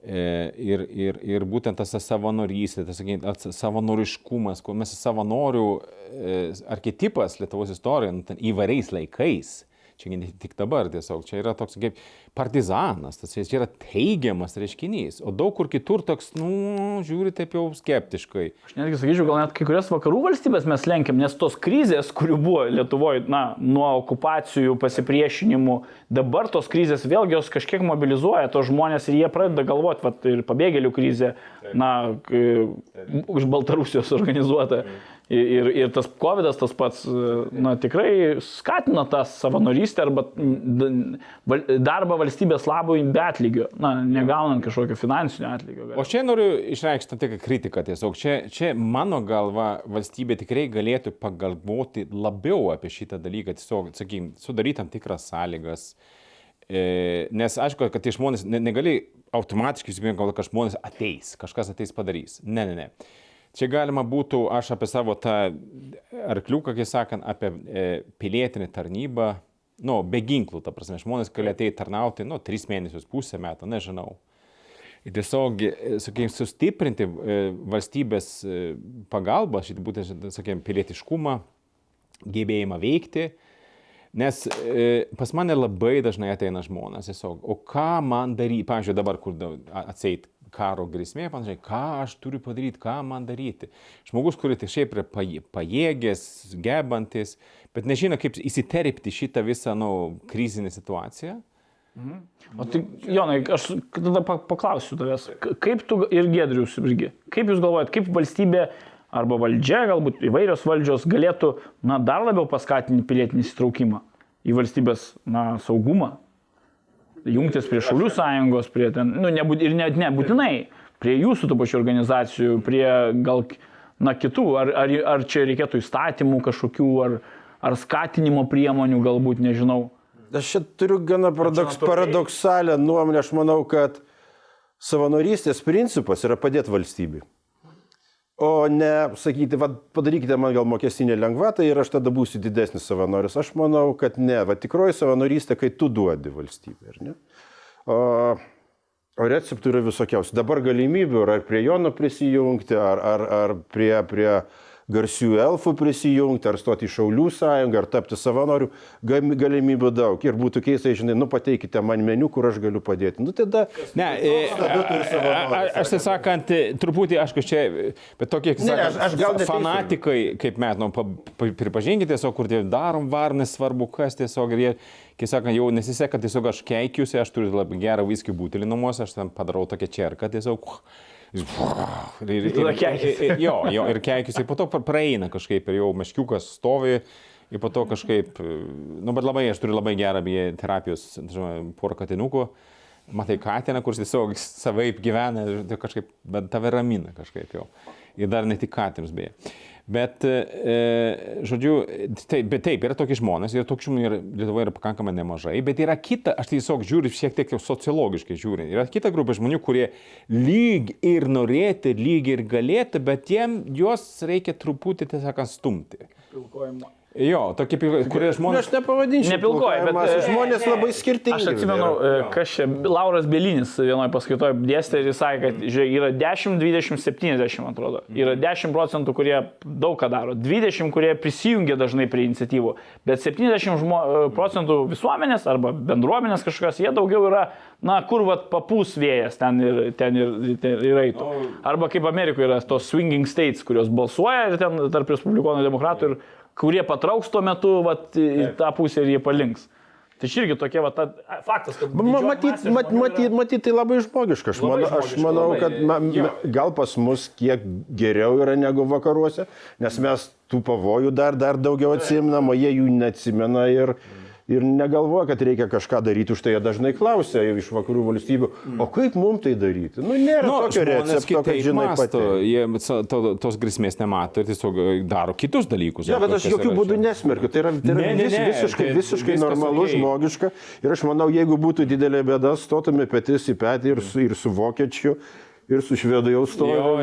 C: ir, ir, ir būtent tas savanorystė, tas savanoriškumas, kur mes savanorių e, archetipas Lietuvos istorijoje nu, įvairiais laikais čia ne tik dabar tiesiog, čia yra toks kaip partizanas, tas čia yra teigiamas reiškinys, o daug kur kitur toks, nu, žiūri taip jau skeptiškai.
B: Aš netgi sakyčiau, gal net kai kurias vakarų valstybės mes lenkiam, nes tos krizės, kurių buvo Lietuvoje, na, nuo okupacijų, pasipriešinimų, dabar tos krizės vėlgi jos kažkiek mobilizuoja tos žmonės ir jie pradeda galvoti, va, ir pabėgėlių krizė, na, už Baltarusijos organizuota. Mm Ir, ir tas COVID tas pats, na, tikrai skatino tą savanorystę arba darbą valstybės labui be atlygio, na, negaunant kažkokio finansinio atlygio.
C: O čia noriu išreikšti tam tikrą kritiką tiesiog. Čia, čia mano galva valstybė tikrai galėtų pagalvoti labiau apie šitą dalyką, tiesiog, sakykime, sudaryti tam tikras sąlygas. E, nes aišku, kad tie žmonės ne, negali automatiškai įsivaizduoti, kad žmonės ateis, kažkas ateis padarys. Ne, ne, ne. Čia galima būtų, aš apie savo tą arkliuką, kaip sakant, apie e, pilietinį tarnybą, nu, be ginklų, ta prasme, žmonės gali ateiti tarnauti, nu, tris mėnesius, pusę metų, nežinau. Ir tiesiog, e, sakykime, sustiprinti e, valstybės e, pagalbą, šitą būtent, sakykime, pilietiškumą, gebėjimą veikti, Nes pas mane labai dažnai ateina žmonės tiesiog, o ką man daryti, pavyzdžiui, dabar, kur atseit karo grėsmė, panašiai, ką aš turiu padaryti, ką man daryti. Žmogus, kuris tai šiaip yra pajėgęs, gebantis, bet nežino, kaip įsiterpti šitą visą, nu, krizinę situaciją.
B: Mhm. O tai, Jonai, aš tada paklausiu tavęs, kaip tu ir Gedrius irgi, kaip jūs galvojat, kaip valstybė arba valdžia, galbūt įvairios valdžios galėtų na, dar labiau paskatinti pilietinį įsitraukimą į valstybės na, saugumą, jungtis prie Šaulių sąjungos, prie ten, nu, nebūt, ir net nebūtinai, prie jūsų tų pačių organizacijų, prie gal, na, kitų, ar, ar, ar čia reikėtų įstatymų kažkokių, ar, ar skatinimo priemonių, galbūt, nežinau.
D: Aš čia turiu gana paradoks, paradoksalę nuomonę, aš manau, kad savanorystės principas yra padėti valstybei. O ne sakyti, va, padarykite man gal mokestinę lengvatą ir aš tada būsiu didesnis savanoris. Aš manau, kad ne. Va, tikroji savanorystė, kai tu duodi valstybė. O, o receptų yra visokiausių. Dabar galimybių yra ar prie Jono prisijungti, ar, ar, ar prie, prie garsių elfų prisijungti, ar stoti į Šaulių sąjungą, ar tapti savanoriu, galimybių daug. Ir būtų keista, žinai, nu pateikite man meniu, kur aš galiu padėti. Nu, tada,
C: ne, e, aš tai sakant, truputį, aišku, čia, bet tokie, kaip sakant, aš, aš gal fanatikai, kaip mes, nu, pripažinkite tiesiog, kur tie darom var, nesvarbu kas tiesiog, ir jie, kai sakant, jau nesiseka, tiesiog aš keikiuosi, aš turiu labai gerą viskį būtelį namuose, aš ten padarau tokią čerką, tiesiog, Ir, ir, ir, ir, jo, jo, ir keikis, ir po to praeina kažkaip, ir jau meškiukas stovi, ir po to kažkaip, nu, bet labai, aš turiu labai gerą terapijos, žinoma, porą katinukų, matai katiną, kuris tiesiog savaip gyvena, ir kažkaip, bet tave ramina kažkaip jau. Ir dar ne tik katinus beje. Bet, e, žodžiu, taip, bet taip, yra tokie žmonės, ir tokių žmonių Lietuvoje yra pakankamai nemažai, bet yra kita, aš tiesiog žiūriu šiek tiek jau sociologiškai žiūrint, yra kita grupė žmonių, kurie lyg ir norėtų, lyg ir galėtų, bet jiem juos reikia truputį, tiesiog, stumti. Pilkojimo. Jo, tokie, kurie žmonės.
D: Nu, aš nepavadinčiau.
B: Nepilkoji, bet
D: e, žmonės labai skirtingi.
B: Aš atsimenu, e, kas čia, Lauras Belinis vienoje paskaitoje dėstė ir jis sakė, kad žiūrėk, yra 10, 20, 70, atrodo. Yra 10 procentų, kurie daug ką daro, 20, kurie prisijungia dažnai prie iniciatyvų, bet 70 žmo, e, procentų visuomenės arba bendruomenės kažkas, jie daugiau yra, na, kur vat papūs vėjas ten ir, ten ir, ten ir eitų. Arba kaip Amerikoje yra tos swinging states, kurios balsuoja ir ten tarp respublikonų demokratų ir kurie patrauks tuo metu vat, į tą pusę ir jie palinks. Tai irgi tokia, va, ta, faktas, kad...
D: Matyt, mat, matyt, matyt, tai labai žmogiška. Aš, labai man, aš manau, labai, kad ma, ma, gal pas mus kiek geriau yra negu vakaruose, nes mes tų pavojų dar, dar daugiau atsimnam, o jie jų neatsimena ir, ir negalvoja, kad reikia kažką daryti, už tai jie dažnai klausia iš vakarų valstybių, o kaip mums tai daryti? Nu, nėra
C: Nu,
D: tokio recepto, kad žinai pati.
C: jie to, tos grėsmės nemato ir tiesiog e, daro kitus dalykus.
D: Ne, bet aš jokių būdų
C: čia.
D: nesmerkiu. Tai yra, tai yra
C: Ne, ne,
D: vis,
C: ne,
D: visiškai,
C: tai
D: visiškai normalu,
C: okei.
D: žmogiška. Ir aš manau, jeigu būtų didelė bėda, stotume petis į petį ir su, ir su vokiečiu, ir su švedu jau
C: Jo,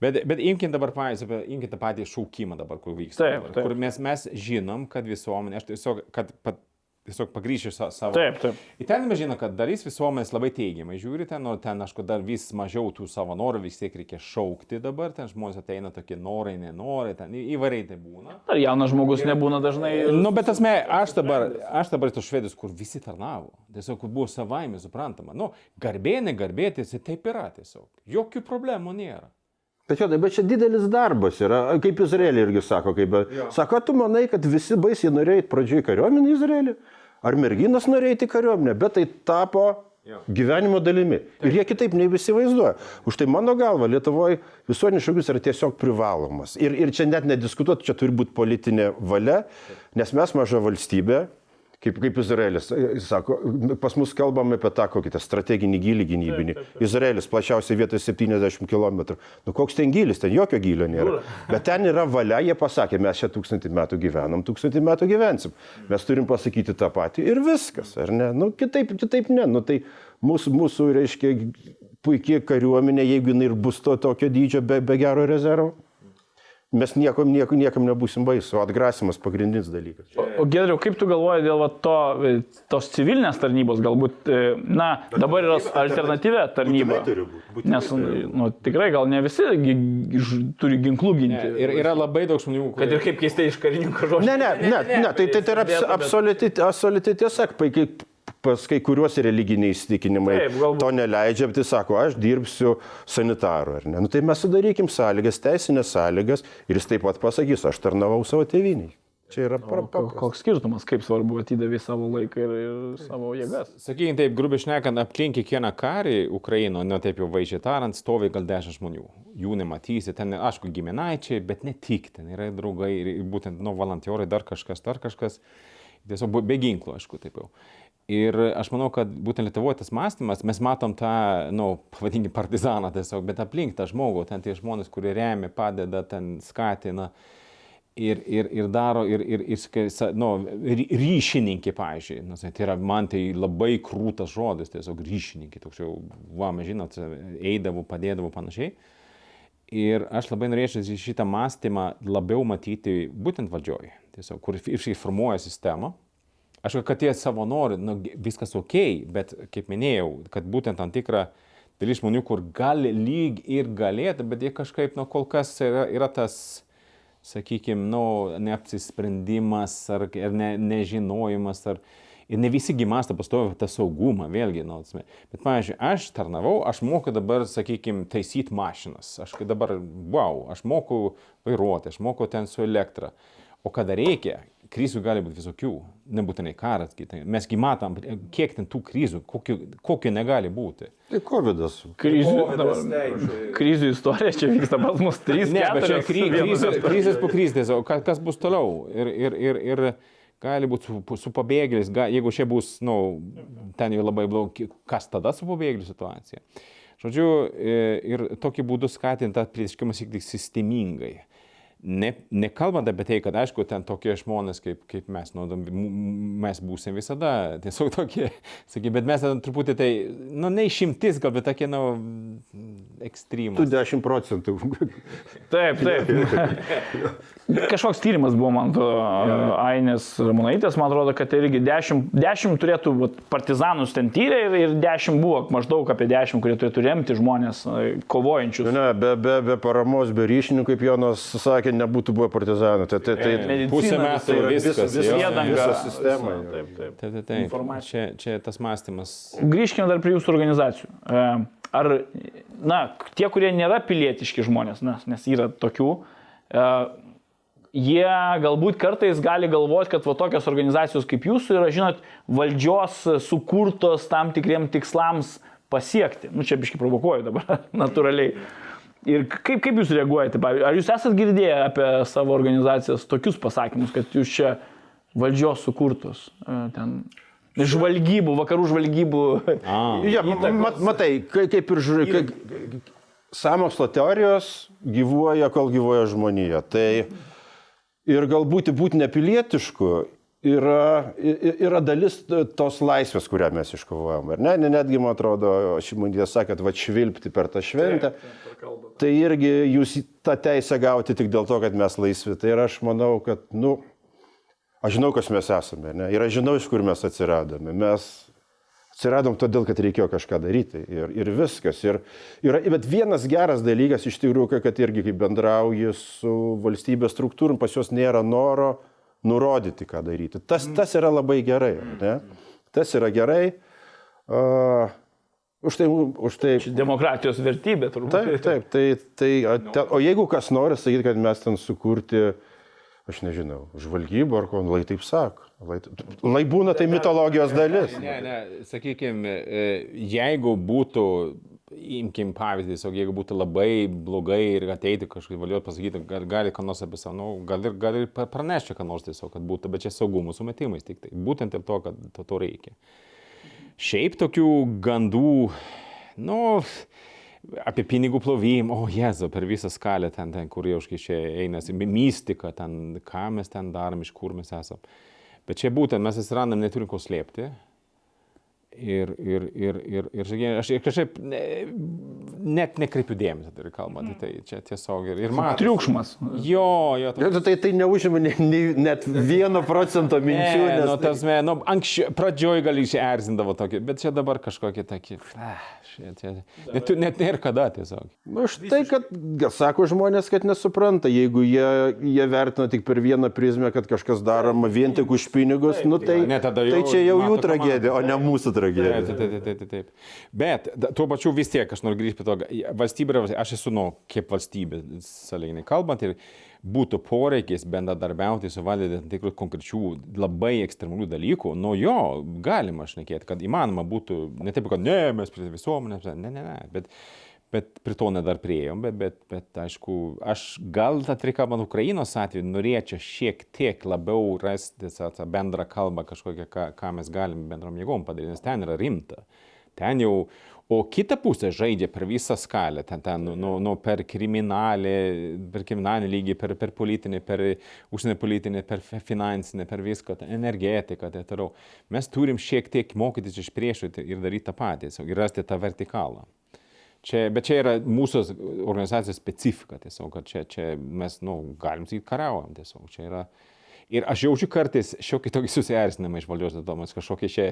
D: Ir, ir, ir.
C: Bet, bet imkim dabar, pavyzdžiui, imkim tą patį šaukimą dabar, kur vyksta.
B: Taip,
C: dabar,
B: taip.
C: Kur mes, mes žinom, kad visuomenė, aš tiesiog, kad pat, tiesiog pagryšiu sa, savo.
B: Taip, taip.
C: Į ten mes žinom, kad dalis visuomenės labai teigiamai žiūri ten, o ten, aišku, dar vis mažiau tų savanorių, vis tiek reikia šaukti dabar, ten žmonės ateina tokie norai, nenorai, ten įvairiai tai būna.
B: Ar jaunas žmogus nebūna dažnai...
C: Nu, bet esmė, aš dabar, aš dabar tos švedus, kur visi tarnavo, tiesiog buvo savaime suprantama. Nu, garbė, negarbė, tiesiog taip yra tiesiog. Jokių problemų nėra.
D: Bet, jo, tai- bet čia didelis darbas yra, kaip Izraelį irgi sako, kaip, sako, tu manai, kad visi baisiai norėjo pradžioj kariuomenį Izraelį, ar merginas norėjo į kariuomenę, bet tai tapo gyvenimo dalimi. Ir jie kitaip nei visi vaizduoja. Už tai mano galva, Lietuvoje visuotinis šūkis yra tiesiog privalomas. Ir, ir čia net nediskutuoti, čia turi būti politinė valia, nes mes maža valstybė, Kaip, kaip Izraelis jis sako, pas mus kalbame apie tą kokį tą strateginį gilį gynybinį. Izraelis plačiausiai vietoje 70 km. Nu koks ten gilis, ten jokio gilio nėra. Bet ten yra valia, jie pasakė, mes čia tūkstantį metų gyvenam, tūkstantį metų gyvensim. Mes turim pasakyti tą patį ir viskas, ar ne? Nu kitaip, kitaip ne. Nu tai mūsų, mūsų reiškia, puikiai kariuomenė, jeigu jinai ir bus to tokio dydžio be, be gero rezervo. Mes niekam, niekam, niekam nebūsim baisu, o atgrasimas pagrindinis dalykas.
B: O Gedriau, kaip tu galvoji dėl va, to, e, tos civilinės tarnybos, galbūt, e, na, dabar yra alternatyvė tarnyba. Nes,
D: turi
B: nu, tikrai gal ne visi turi ginklų ginti.
C: Ir yra labai daug žmonių,
B: Kad ir kaip keistai iš karininkų žodžių.
D: Ne, ne, ne, ne, tai, tai, tai yra abs- absoliuti tiesa, pas kai kuriuos religiniai įsitikinimai
B: Taip, galbūt.
D: to neleidžia, bet tai sako, aš dirbsiu sanitaru, ar ne? Nu, tai mes sudarykim sąlygas, teisinės sąlygas ir jis taip pat pasakys, aš tarnavau savo tėviniai. Čia yra
B: Ko-
D: paprasta.
B: Koks skirtumas, kaip svarbu atidavė savo laiką ir, ir savo jėgas.
C: Sakykime taip, grubiai šnekant, aplink kiekvieną karį Ukraino, ne taip jau vaizdžiai tariant, stovi gal dešimt žmonių. Jų nematysi, ten, aišku, giminaičiai, bet ne tik, ten yra draugai, ir būtent, nu, volantiorai, dar kažkas, dar kažkas. Tiesiog be ginklų, aišku, taip jau. Ir aš manau, kad būtent Lietuvoje tas mąstymas, mes matom tą, na, nu, pavadinkime, partizaną tiesiog, bet aplink tą žmogų, ten tie žmonės, kurie remia, padeda, ten skatina ir, ir, ir daro, ir, ir, ir nu, ry- ryšininkė, pavyzdžiui, nu, tai yra man tai labai krūtas žodis, tiesiog ryšininkė, toks jau, va, mes žinot, eidavau, padėdavau panašiai. Ir aš labai norėčiau šitą mąstymą labiau matyti būtent valdžioje, tiesiog, kur irgi formuoja sistemą. Aš kad tie savanori, nu, viskas ok, bet kaip minėjau, kad būtent tam tikra dalis žmonių, kur gali lyg ir galėtų, bet jie kažkaip, nu, kol kas yra, yra tas, sakykime, nu, neapsisprendimas ar, ar ne, nežinojimas. Ar, ir ne visi gimasta pastovi tą saugumą, vėlgi, nu, atsme. bet, pavyzdžiui, aš tarnavau, aš moku dabar, sakykime, taisyti mašinas. Aš dabar, wow, aš moku vairuoti, aš moku ten su elektra. O kada reikia, krizių gali būti visokių, nebūtinai karas, kitai. Mesgi matom, kiek ten tų krizių, kokių, kokių negali būti.
D: Tai COVID.
B: Krizių,
C: Covidas,
B: dabar-
C: taip.
B: krizių istorija čia vyksta pas mus trys.
C: Ne, bet čia
B: vienas
C: krizės, krizės po krizės, o kas, kas bus toliau? Ir, ir, ir, ir gali būti su, su pabėgėliais, ga, jeigu čia bus, na, nu, ten jau labai blogai, kas tada su pabėgėlių situacija? Žodžiu, e, ir tokiu būdu skatinti tą pilietiškumą šiek tiek sistemingai. Ne, nekalbant apie tai, kad aišku, ten tokie žmonės kaip, kaip mes, nu, mes būsim visada tiesiog tokie, sakyk, bet mes ten truputį tai, nu, ne išimtis, gal, bet tokie, nu,
D: Tu
C: ekstremus.
D: 10 procentų.
B: Taip, taip. Kažkoks tyrimas buvo, man atrodo, Ainės Ramonaitės, man atrodo, kad irgi 10, 10 turėtų, vat, partizanus ten tyrė ir, ir 10 buvo, maždaug apie 10, kurie turėtų remti žmonės e, kovojančius.
D: Ne, be, be, be paramos, be ryšinių, kaip Jonas sakė, nebūtų buvę partizanų. Tai, tai, tai,
B: Medicina
C: Pusę
B: visa
C: metų
B: yra,
C: viskas.
D: visa sistema.
B: Taip, taip.
C: Taip, taip, taip.
B: Informacija.
C: Čia, čia tas mąstymas.
B: Grįžkime dar prie jūsų organizacijų. E, Ar, na, tie, kurie nėra pilietiški žmonės, nes, nes yra tokių, e, jie galbūt kartais gali galvoti, kad va tokios organizacijos kaip jūsų yra, žinot, valdžios sukurtos tam tikriem tikslams pasiekti. Nu, čia biškai provokuoju dabar, natūraliai. Ir kaip, kaip jūs reaguojate? Pavyzdžiui, Ar jūs esate girdėję apie savo organizacijas tokius pasakymus, kad jūs čia valdžios sukurtos. e, Ten žvalgybų, vakarų žvalgybų.
C: A,
D: Ja, mat, matai, kai- kaip ir žiūri, kai, samokslo teorijos gyvuoja, kol gyvuoja žmonija. Tai ir galbūt būti nepilietišku yra, yra dalis tos laisvės, kurią mes iškovojom. ar Ne? Ne, netgi, man atrodo, šimundė sakė, va švilpti per tą šventę. Tai irgi jūs tą teisę gauti tik dėl to, kad mes laisvi. Tai ir aš manau, kad, nu, aš žinau, kas mes esame. Ne? Ir aš žinau, iš kur mes atsiradome. Mes atsiradom todėl, kad reikėjo kažką daryti. Ir, ir viskas. Ir, ir, bet vienas geras dalykas iš tikrųjų, kad irgi kaip bendrauji su valstybės struktūrum, pas juos nėra noro nurodyti, ką daryti. Tas, tas yra labai gerai. Ne? Tas yra gerai. Uh, už tai, už tai
B: Demokratijos vertybė turbūt.
D: Taip, taip, tai, tai, o jeigu kas nori sakyti, kad mes ten sukurti, aš nežinau, žvalgybą ar ko, lai taip sako. Lai, lai būna tai mitologijos dalis.
C: Ne, ne, sakykime, jeigu būtų, imkim pavyzdį, tiesiog jeigu būtų labai blogai ir ateiti kažkaip valiot pasakyti, gal, gali ką nors apie savo, nu, gal ir, gal ir pranešti, ką nors tiesiog, kad būtų, bet čia saugumo sumetimais tik tai. Būtent dėl to, kad to, to reikia. Šiaip tokių gandų, nu, apie pinigų plovimą, o jezu, per visą skalę ten, ten kur jau čia einasi, mystika, ten, ką mes ten darom, iš kur mes esame. Bet čia būtent mes atsirandam, neturim ko slėpti. Ir, ir, ir, ir, ir sakykime, aš kažkaip ne, net nekreipiu dėmesio, tai kalbant, tai čia tiesiog ir, ir man.
B: Triukšmas.
C: Jo, jo,
D: Tai, tai, tai neužima ne, ne, net vieno procento minčių,
C: Ne,
D: nes
C: nu, tas, me, nu, anksčiau, pradžioj gal išerzindavo tokį, bet čia dabar šie, čia, net, net nėra kada tiesiog.
D: Na, už tai, kad, sako žmonės, kad nesupranta, jeigu jie, jie vertina tik per vieną prizmę, kad kažkas daroma vien tik už pinigus, nu, tai,
C: Ne, tada jau
D: tai čia jau jų tragedija, o ne mūsų
C: Taip,
D: tragedija.
C: taip, taip, taip, taip, taip. Bet tuo pačiu vis tiek aš noriu grįžti prie to, valstybė, yra aš esu, nu, kaip valstybė, saliginai kalbant, ir būtų poreikis bendradarbiauti su valdė tam tikrų konkrečių labai ekstremalių dalykų, nuo jo galima šnekėti, kad įmanoma būtų, ne taip, kad ne, mes prie visuomenės, ne, ne, ne, bet, bet prie to nedar prieėjom, bet, bet, bet aišku, aš gal atrikalbant Ukrainos atveju norėčiau šiek tiek labiau rasti tą tą bendrą kalbą kažkokią, ką, ką mes galim bendrom jėgom padaryti, nes ten yra rimta. Ten jau, o kita pusė žaidžia per visą skalę, ten, ten nu, nu, nu, per kriminalį, per kriminalinį lygį, per, per politinį, per užsienio politinį, per fi- finansinį, per viską, energetiką, tai toliau. Mes turim šiek tiek mokytis iš priešų ir daryti tą patį, ir rasti tą vertikalą. Čia, bet čia yra mūsų organizacijos specifika tiesiog, kad čia, čia mes, na, nu, galim sakyti, kariaujam tiesiog. Čia yra. Ir aš jaučiu kartais šiokį tokį susierzinimą iš valdžios, dėl to mes kažkokie čia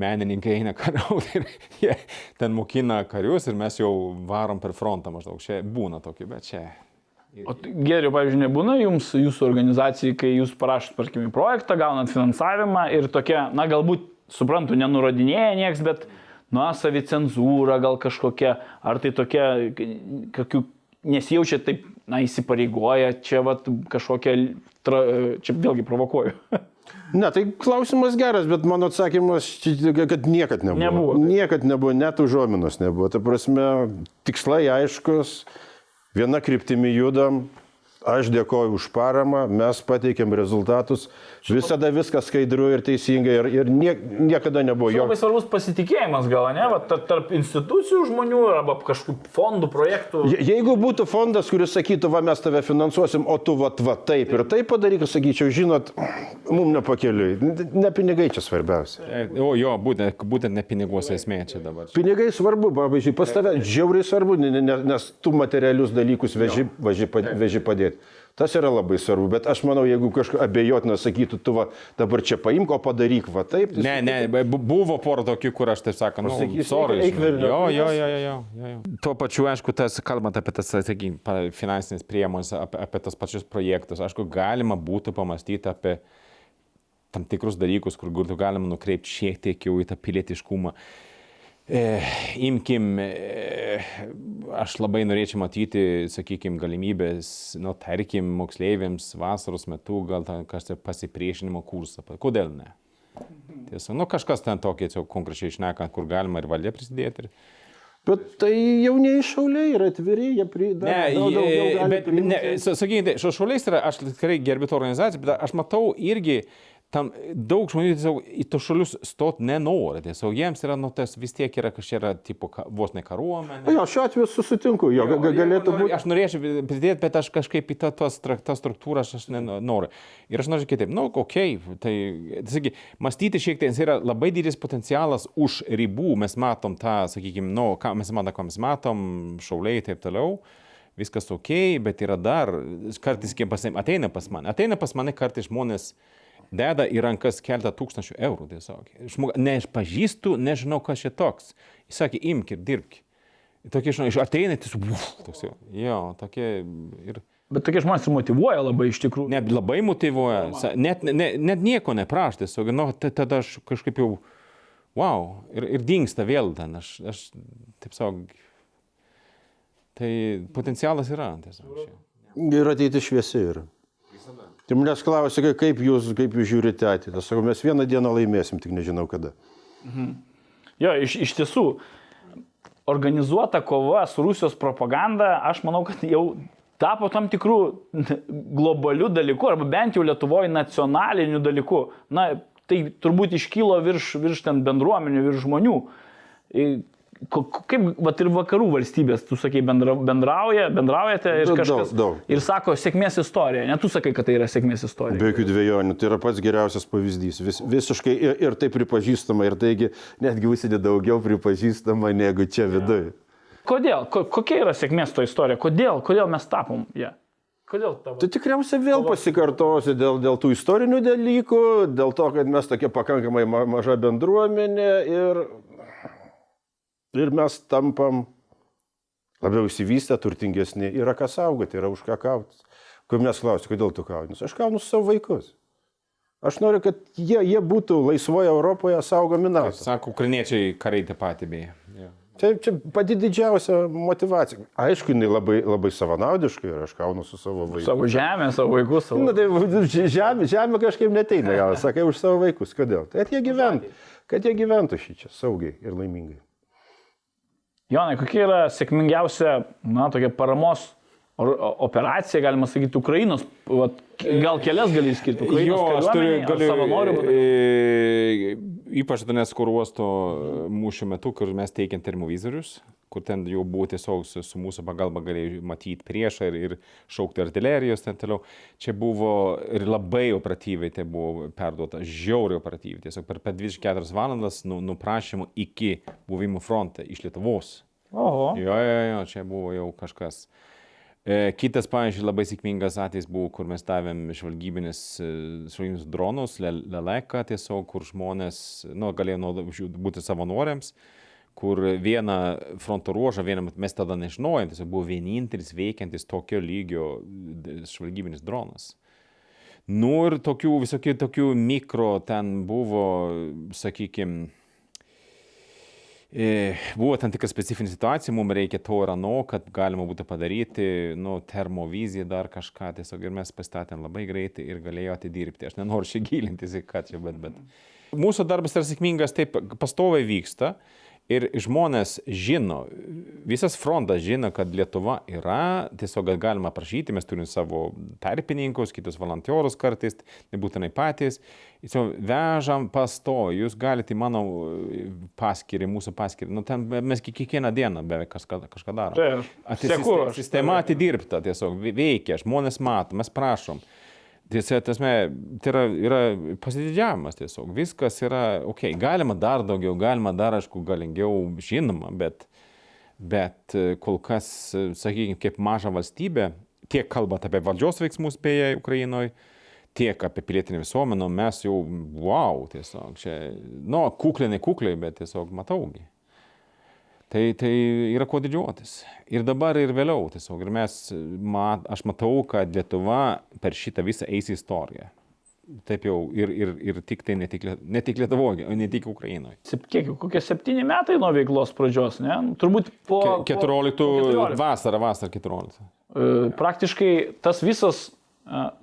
C: menininkai eina kariauti ir jie ten mokina karius ir mes jau varom per frontą maždaug. Čia būna tokių, bet čia.
B: O geriau, pavyzdžiui, nebūna jums, jūsų organizacijai, kai jūs parašot, tarkim, projektą, gaunat finansavimą ir tokia, na, galbūt, suprantu, nenurodinėja nieks, bet, na, savicenzūra gal kažkokia, ar tai tokia, kokių nesijaučia taip, na, įsipareigoja, čia, va, kažkokia, tra, čia vėlgi provokuoju.
D: Ne, tai klausimas geras, bet mano atsakymas, kad niekad nebuvo.
B: Nebuvo.
D: Niekad nebuvo, net užuominos nebuvo. Ta prasme, tikslai aiškus, viena kryptimi judam, aš dėkoju už paramą, mes pateikėm rezultatus, visada viskas skaidru ir teisingai ir, ir nie, niekada nebuvo
B: Labai
D: jokio.
B: svarbus pasitikėjimas gal, ne, va, ta- tarp institucijų žmonių arba kažkokių fondų, projektų.
D: Je- Jeigu būtų fondas, kuris sakytų, va mes tave finansuosim, o tu va, va taip ir taip padaryk, sakyčiau, žinot, mums nepakeliui. Ne pinigai čia svarbiausia.
C: E, O jo, būtent, būtent ne piniguose esmė čia dabar.
D: Pinigai svarbu, pavyzdžiui, pas tave žiauriai svarbu, ne- ne- nes tu materialius dalykus veži, veži, veži padėti. Tas yra labai svarbu, bet aš manau, jeigu kažkas abejotina sakytų, tu va, dabar čia paimk, o padaryk va taip. tai
C: Ne, ne, bu- buvo pora tokių, kur aš taip sakant, nu, žinai.
D: velniop.
C: jo, jo, jo, jo, jo. Tuo pačiu, aišku, tas, kalbant apie tas, sakykime, finansinės priemonės, apie, apie tas pačius projektus, aišku, galima būtų pamastyti apie tam tikrus dalykus, kur būtų galima nukreipti šiek tiek jau į tą pilietiškumą. E, imkim, e, aš labai norėčiau matyti, sakykime, galimybės, nu, tarkim, moksleiviams vasaros metu gal tą kažkokį pasipriešinimo kursą. Kodėl ne? Tiesiog, nu, kažkas ten tokį, tiesiog konkrečiai išnekant, kur galima ir valdė prisidėti. Ir...
D: Bet tai jaunieji šauliai yra atviri, jie prideda.
C: Ne, jie- bet, ne, sa- sakykite, šauliais yra, aš tikrai gerbiu tą organizaciją, bet aš matau irgi tam daug žmonių tiesiog į tos šalius stot nenori, tiesiog jiems yra, nu, tas vis tiek yra kažkiek yra, tipo, ka- vos ne kariuomenė.
D: Jo, šiuo atveju susitinku, jo, ga- galėtų
C: Noriu-
D: būti.
C: Aš norėčiau pridėti, bet aš kažkaip į tą, tra- tą struktūrą aš aš nenoriu. Ir aš noriu kitaip, nu, okei, okay, tai, sakyk, mąstyti šiek tiek, yra labai didelis potencialas už ribų, mes matom tą, sakykime, nu, ką mes matom, ką mes matom, šauliai ir taip toliau. Viskas ok, bet yra dar, kartais, kai ateina pas mane, ateina pas mane kartais žmonės deda į rankas keletą tūkstančių eurų tiesiog. Žmog, nepažįstu, nežinau, kas čia toks. Jis sakė, imk ir dirbk. Tokie, žinai, ateina tiesiog, uf, toks jau. Jo, tokie ir
B: Bet tokie žmonės ir motivuoja labai iš tikrųjų.
C: net labai motivuoja, net, ne, net nieko neprašo, tiesiog, nu, ta- tada aš kažkaip jau, wow, ir, ir dinksta vėl ten, aš, aš taip savo, tai potencialas yra tiesiog.
D: Ir ateiti šviesi yra. Tai manęs klausia, kai- kaip jūs, kaip jūs žiūrite ateitį. Aš sakau, mes vieną dieną laimėsim, tik nežinau kada.
B: Jo, iš, iš tiesų, organizuota kova su Rusijos propaganda, aš manau, kad jau tapo tam tikrų globalių dalykų, arba bent jau Lietuvoje nacionalinių dalykų. Na, tai turbūt iškylo virš, virš ten bendruomenių, virš žmonių. Kaip, vat ir vakarų valstybės, tu sakai, bendra, bendrauja, bendraujate ir
D: Daug,
B: kažkas.
D: daug.
B: Ir sako, sėkmės istorija. Ne tu sakai, kad tai yra sėkmės istorija.
D: Be jokių dviejonių, tai yra pats geriausias pavyzdys. Vis, visiškai ir, ir tai pripažįstama, ir taigi netgi užsienį daugiau pripažįstama negu čia viduje.
B: Kodėl? Ko, kokia yra sėkmės to istorija? Kodėl? Kodėl mes tapom ją? Yeah. Kodėl tavo?
D: Tai tikriausiai vėl pasikartosiu dėl, dėl tų istorinių dalykų, dėl to, kad mes tokia pakankamai ma maža bendruomenė ir, ir mes tampam labiau įsivystę, turtingesni, yra ką saugoti, yra už ką kautis. Kai mes klausim, kodėl tu kauni, aš kaunu su savo vaikus. Aš noriu, kad jie, jie būtų laisvoje Europoje saugomi NATO.
C: Sako, ukrainiečiai kariai tą patį beje. Jo.
D: Čia, čia pati didžiausia motivacija. Aišku, jinai labai, labai savanaudiška ir aš kaunu su savo vaiku.
B: Savo žemę, savo vaikus, savo...
D: Na, tai žemė, žemė kažkaip neteina, gal sakai už savo vaikus. Kodėl? Tai kad jie gyventų, kad jie gyventų šį čia saugiai ir laimingai.
B: Jonai, kokia yra sėkmingiausia, na, tokia paramos operacija, galima sakyti, Ukrainos, vat, gal kelias gali išskirti. Ukrainos
C: Jo, aš turiu, galiu,
B: savanorių
C: e, ypač Donetsko uosto mūšio metu, kur mes teikėm termovizorius, kur ten jau buvo tiesiog su, su mūsų pagalba galėjai matyti priešą ir, ir šaukti artilerijos ten toliau. Čia buvo ir labai operatyviai tai buvo perduota, žiauriai operatyviai. Tiesiog per, per 24 valandas nu, nuprašymų iki buvimo fronte iš Lietuvos.
B: Oho.
C: Jo, jo, jo, čia buvo jau kažkas. E, Kitas, pavyzdžiui, labai sėkmingas atvejis buvo, kur mes davėm žvalgybinis, e, žvalgybinius dronus, le- leleką tiesiog, kur žmonės nu, galėjo būti savanoriams, kur vieną fronto ruožą, vieną mes tada nežinojom, tiesiog buvo vienintelis veikiantis tokio lygio žvalgybinis dronas. Nu ir tokių visokių tokių mikro ten buvo, sakykime, E, Buvo tam tikra specifinė situacija, mums reikia to ir ano, kad galima būtų padaryti, nu, termoviziją dar kažką, tiesiog ir mes pastatėm labai greitai ir galėjo atidirbti. Aš nenoriu čia gilintis į ką čia, bet, bet. Mūsų darbas yra sėkmingas, taip pastoviai vyksta ir žmonės žino, visas frontas žino, kad Lietuva yra, tiesiog galima prašyti, mes turim savo tarpininkus, kitus volontiorus kartais, nebūtinai patys. Tiesiog vežam pasto, jūs galite mano paskirį, mūsų paskirį, nu ten mes kie- kiekvieną dieną beveik kažką, kažką darom.
B: Tai aš
C: Ati-
B: seku,
C: siste-
B: aš
C: Sistema atidirbta tiesiog, ve- veikia, žmonės mato, mes prašom. Tiesiog, tasme, tai yra, yra pasididžiavimas tiesiog, viskas yra, okei, okay, galima dar daugiau, galima dar, aišku, galingiau, žinoma, bet, bet e, kol kas, sakykime, kaip maža valstybė, tiek kalbant apie valdžios veiksmus beje Ukrainoje, tiek apie pilietinę visuomenę, mes jau, wow, tiesiog, čia, nu, kukliai, ne kukliai, bet tiesiog mataugi. Tai, tai yra kuo didžiuotis. Ir dabar, ir vėliau tiesiog. Ir mes, mat, aš matau, kad Lietuva per šitą visą eis istoriją. Taip jau ir, ir, ir tik tai ne tik, ne tik Lietuvoje, o ne tik Ukrainoje.
B: Kiek, kokie septyni metai nuo veiklos pradžios, ne? Turbūt po...
C: Ke- 14
B: po 14.
C: vasarą, vasarą 14.
B: E, Praktiškai tas visas,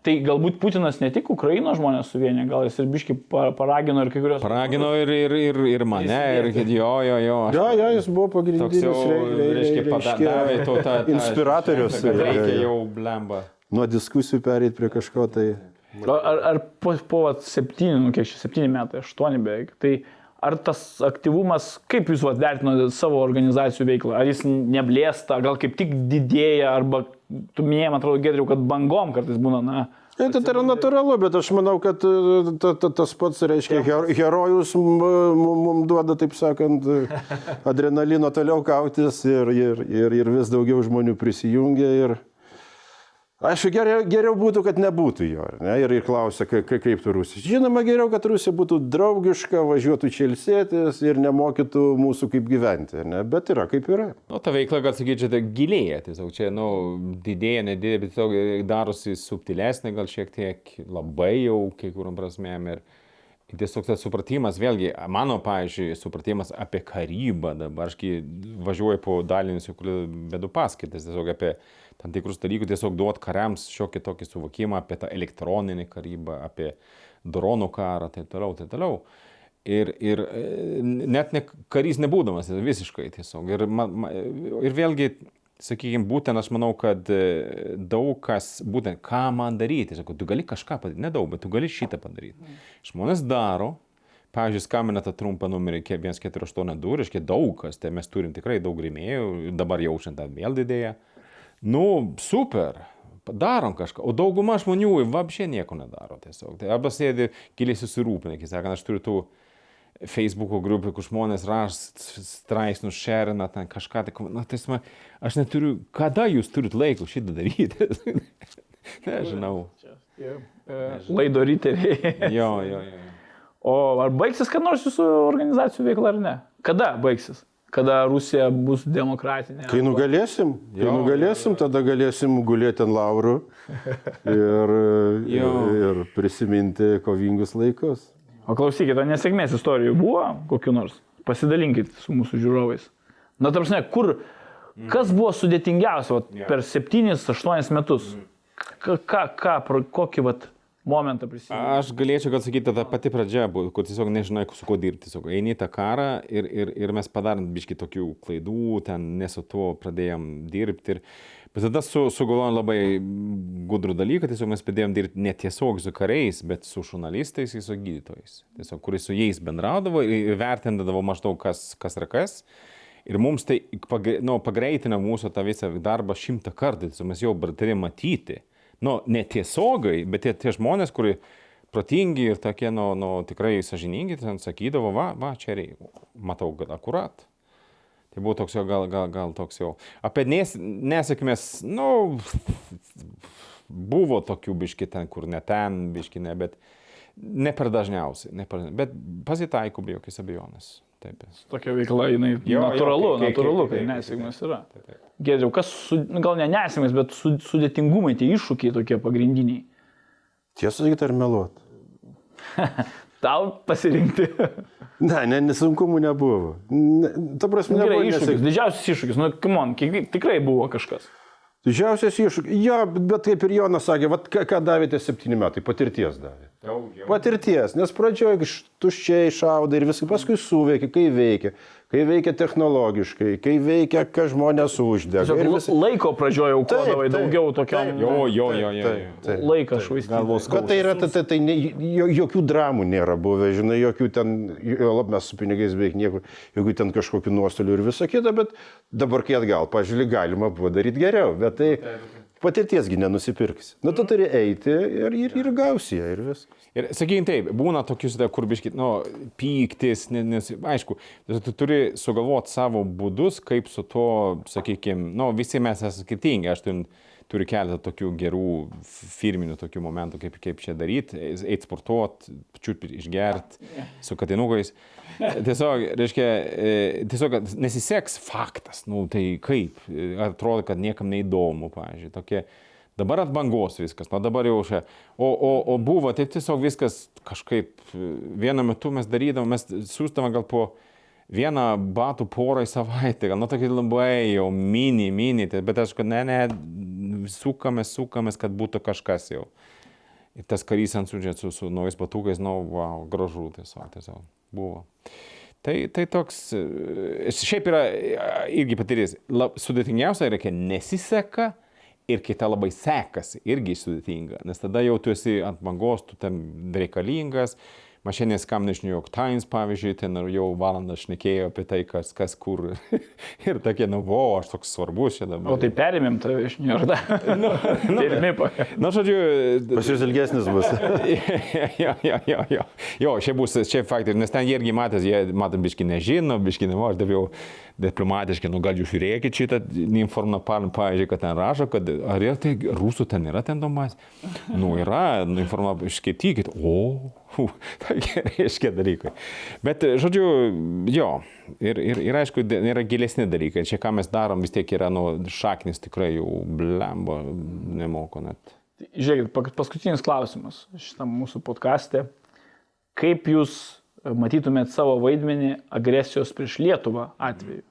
B: tai galbūt Putinas ne tik Ukrainos žmonės suvienė, gal jis ir biški pa- paragino ir kai kurios...
C: Paragino ir, ir, ir, ir mane, ir jo, jo, jo. Aš
D: Jo, jo, jis buvo
C: toks
D: pagrindinis
C: jau,
D: rei- rei-
C: reiškia, padavė to tą...
D: inspiratorius.
C: Reikia
D: jo.
C: jau blemba.
D: Nuo diskusijų perėti prie kažko tai.
B: Ar, ar, po, po vat, septyni, nu kiek čia, septyni metai, aštuoni beveik, tai ar tas aktyvumas, kaip jūs vertinote savo organizacijų veiklą, ar jis neblėsta, gal kaip tik didėja, arba tu minėjai, man atrodo, Gedriu, kad bangom kartais būna, na,
D: Tai, tai yra natūralu, bet aš manau, kad e, ta, ta, tas pats, reiškia, her, herojus mums duoda, taip sakant, adrenalino toliau kautis ir, ir, ir, ir vis daugiau žmonių prisijungia. Ir, Aišku, geriau, geriau būtų, kad nebūtų jo. Ne? Ir, ir klausia, ka, ka, kaip tu Rusija. Žinoma, geriau, kad Rusija būtų draugiška, važiuotų čia ilsėtis ir nemokytų mūsų kaip gyventi. Ne? Bet yra kaip yra.
C: Nu, ta veikla, gal sakyčiau, tai gilėja. Tiesiog čia, nu, didėja, nedidėja, bet tiesiog darosi subtilesnė, gal šiek tiek labai jau, kai kuriam prasmėm. Ir tiesiog tas supratimas, vėlgi, mano, pavyzdžiui, supratimas apie karybą dabar, aš kai važiuoju po dalinius, kur vedu paskaitas, tiesiog apie tam tikrus dalykus, tiesiog duot kariams šiokį tokį suvokimą apie tą elektroninį karybą, apie dronų karą, taip toliau, taip toliau. Ir, ir net ne, karys nebūdamas, visiškai tiesiog. Ir, man, ir vėlgi, sakykime, būtent aš manau, kad daug kas, būtent ką man daryti, sakau, tu gali kažką padaryti, nedaug, bet tu gali šitą padaryti. Žmonės daro, pavyzdžiui, skambina tą trumpą numerį 1482, reiškia daug kas, tai mes turim tikrai daug rėmėjų, dabar jaučiant tą vėl didėją nu, super, darom kažką, o dauguma žmonių vapšė nieko nedaro tiesiog. Tai arba sėdi giliai susirūpinę, kai sakant, aš turiu tų Facebook'o grupių, kur žmonės rašt straipsnius, šerina ten kažką, tai, na, tai man, aš neturiu, kada jūs turit laiko šitą daryti? Nežinau.
B: Laido ryteriai.
C: jo, jo, jo.
B: O ar baigsis, kad nors jūsų organizacijų veikla ar ne? Kada baigsis? kada Rusija bus demokratinė.
D: Kai nugalėsim, kai jo, nugalėsim, tada galėsim gulėti ant laurų ir, ir, ir prisiminti kovingus laikus.
B: O klausykit, o nesėkmės istorijų buvo kokiu nors? Pasidalinkit su mūsų žiūrovais. Na, tarsi, kur, kas buvo sudėtingiausia vat, per 7-8 metus? Ką, ką, ką, kokį vat, momentą prisimenu.
C: Aš galėčiau gal sakyti, ta pati pradžia, kur tiesiog nežinai, su kuo dirbti. Tiesiog eini į tą karą ir, ir, ir mes padarėm biški tokių klaidų, ten nesu tuo pradėjom dirbti. Ir, bet tada su, sugalvojom labai gudrų dalyką, tiesiog mes pradėjom dirbti ne tiesiog su kariais, bet su žurnalistais ir su gydytojais. Tiesiog, kuris su jais bendraudavo ir vertindavo maždaug kas, kas yra kas. Ir mums tai nu, pagreitina mūsų tą visą darbą šimtą kartų, tiesiog mes jau pradėjome matyti nu, netiesiogai, bet tie, tie žmonės, kurie protingi ir tokie, nu, nu tikrai sažiningi, ten sakydavo, va, va, čia reikia, matau, kad akurat. Tai buvo toks jau, gal, gal, gal toks jau. Apie nes, nesėkmės, nu, buvo tokių biški ten, kur ne ten, biški ne, bet ne per dažniausiai, ne per, bet pasitaiko be jokios abejonės. Taip.
B: Tokia veikla, jinai jo, natūralu, jo, natūralu, kai nesėkmės yra. Taip, taip. Gedriau, kas, su, gal ne nesėkmės, bet su, sudėtingumai, tie iššūkiai tokie pagrindiniai.
D: Tiesą sakyti ar meluot?
B: Tau pasirinkti.
D: Ne, ne, nesunkumų nebuvo. Ne, ta prasme,
B: nu,
D: nebuvo.
B: Iššūkis, nesėk... didžiausias iššūkis, nu, kamon, tikrai buvo kažkas.
D: Didžiausias iššūkis. Jo, bet kaip ir Jonas sakė, vat, ką, ką davėte septyni metai, patirties davė. Patirties, nes pradžioje tuščiai šaudai ir viską, paskui suveikia, kai veikia kai veikia technologiškai, kai veikia, ką žmonės uždega.
B: Ir vis... Laiko pradžioje aukodavai daugiau tokiam.
C: Jo, jo, jo, jo.
B: Laikas švaistyti.
D: Bet tai yra, tai, tai, tai ne, jokių dramų nėra buvę, žinai, jokių ten, lab mes su pinigais beveik niekur, jokių ten kažkokių nuostolių ir visa kita, bet dabar kai atgal, pažiūrėjau, galima buvo daryti geriau, bet tai... Patirtiesgi nenusipirksi. Nu, tu turi eiti ir, ir, ir gausi ją ir viskas.
C: Ir sakykime taip, būna tokius, kur biškit, nu, pyktis, nes, aišku, tu turi sugalvoti savo būdus, kaip su to, sakykime, nu, visi mes esame skirtingi, aš turiu, turiu keletą tokių gerų firminių tokių momentų, kaip, kaip čia daryti, eiti sportuoti, čiut išgerti su katinukais. Tiesiog, reiškia, e, tiesiog nesiseks faktas, nu tai kaip, atrodo, kad niekam neįdomu, pavyzdžiui, tokie. Dabar atbangos viskas, na dabar jau čia. O, o, o buvo, tai tiesiog viskas kažkaip, vienu metu mes darydavom, mes siūstavom gal po vieną batų porą į savaitę, nu tokį labai jau mini, mini, tai, bet aš, kad ne, ne, sukamės, sukamės, kad būtų kažkas jau. Ir tas karys ant sudžia su, su naujais batukais, nu, wow, gražu tiesiog, tiesiog buvo. Tai, tai toks, šiaip yra irgi patyrės, sudėtingiausia yra, kai nesiseka ir kai ta labai sekasi, irgi sudėtinga, nes tada jau tu esi ant bangos, tu ten reikalingas. Man šiandien skambina iš New York Times, pavyzdžiui, ten jau valandą šnekėjo apie tai, kas, kas kur. ir tokie, nu, vo, aš toks svarbus čia dabar.
B: O tai perimėm tave iš Niujorko. nu, Pirmi po.
C: Na, žodžiu,
D: Pas jūs ilgesnis bus.
C: jo, jo, jo, jo. Jo, čia bus, čia faktai, nes ten jie irgi matęs, jie matom biški nežino, biški nevo, aš daviau diplomatiškai, nu gal jūs žiūrėkit šitą informaciją, pavyzdžiui, kad ten rašo, kad ar yra tai rusų ten yra ten domas. Nu, yra, nu, informaciją skaitykit. O, hu, tokie reiškia dalykai. Bet, žodžiu, jo, ir, ir, ir aišku, yra gilesni dalykai. Čia ką mes darom, vis tiek yra, nu, šaknis tikrai jau blembo, nemoko net.
B: Žiūrėkit, pa- paskutinis klausimas šitam mūsų podkastė. Kaip jūs matytumėt savo vaidmenį agresijos prieš Lietuvą atveju?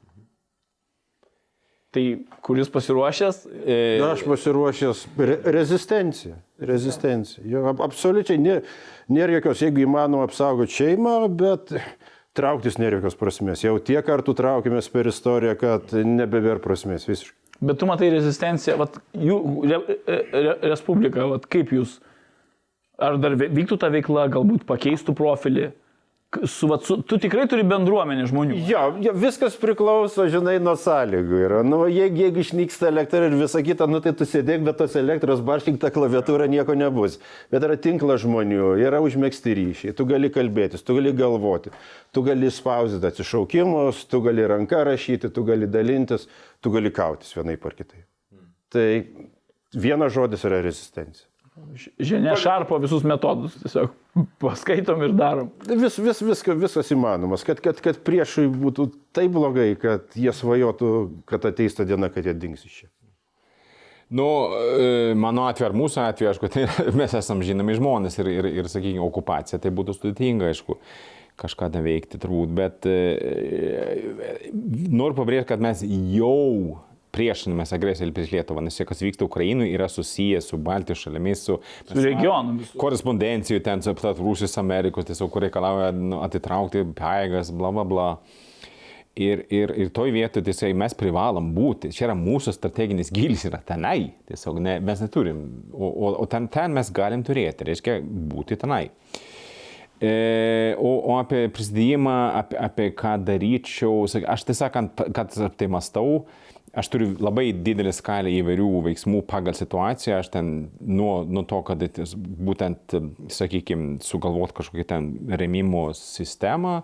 B: Tai kuris pasiruošęs?
C: E,
D: Na, aš pasiruošęs re rezistencija. Rezistencija. Jo, ab- absoliučiai nė- nėra jokios, jeigu įmanoma apsaugoti šeimą, bet trauktis nėra jokios prasmės. Jau tiek kartų traukėmės per istoriją, kad nebevėr prasmės visiškai.
B: Bet tu matai rezistenciją, vat, jų re, re, Respublika, vat, kaip jūs, ar dar vyktų ta veikla, galbūt pakeistų profilį, su, vat, su, tu tikrai turi bendruomenę žmonių.
D: Jo, jo, viskas priklauso, žinai, nuo sąlygų. Yra. Nu, jeigu, jeigu išnyksta elektra ir visa kita, nu, tai tu sėdėk, bet tos elektros baršink tą klaviatūrą nieko nebus. Bet yra tinklas žmonių, yra užmėgsti ryšiai, tu gali kalbėtis, tu gali galvoti, tu gali spausdinti atsišaukimus, tu gali ranką rašyti, tu gali dalintis, tu gali kautis vienai par kitai. Tai vienas žodis yra rezistencija.
B: Žinia šarpo visus metodus, tiesiog paskaitom ir darom.
D: Vis, vis, viska, viskas įmanomas, kad, kad, kad priešai būtų taip blogai, kad jie svajotų, kad ateis ta diena, kad jie dings iš čia.
C: Nu, e, mano atveju ar mūsų atveju, aišku, tai mes esame žinomi žmonės ir, ir, ir sakykime, okupacija tai būtų sudėtinga, aišku, kažką nuveikti turbūt, bet e, noriu pabrėžti, kad mes jau priešinamės agresiją prieš Lietuvą, nes kas vyksta Ukrainoje yra susijęs su Baltijos šalimis, su,
B: Su regionu
C: korespondencijų ten su Rusijos Amerikos, tiesiog reikalauja nu, atitraukti pajėgas, bla bla bla. Ir, ir, ir toj vietoje tiesiog mes privalom būti. Čia yra mūsų strateginis gilis, yra tenai. Tiesiog ne, mes neturim. O, o, o ten, ten mes galim turėti, reiškia būti tenai. E, o, o apie prisidėjimą, apie, apie ką daryčiau, aš tiesiog, kad apie tai mastau, aš turiu labai didelį skalę įvairių veiksmų pagal situaciją, aš ten nuo, nuo to, kad būtent, sakykime, sugalvot kažkokią ten remimo sistemą,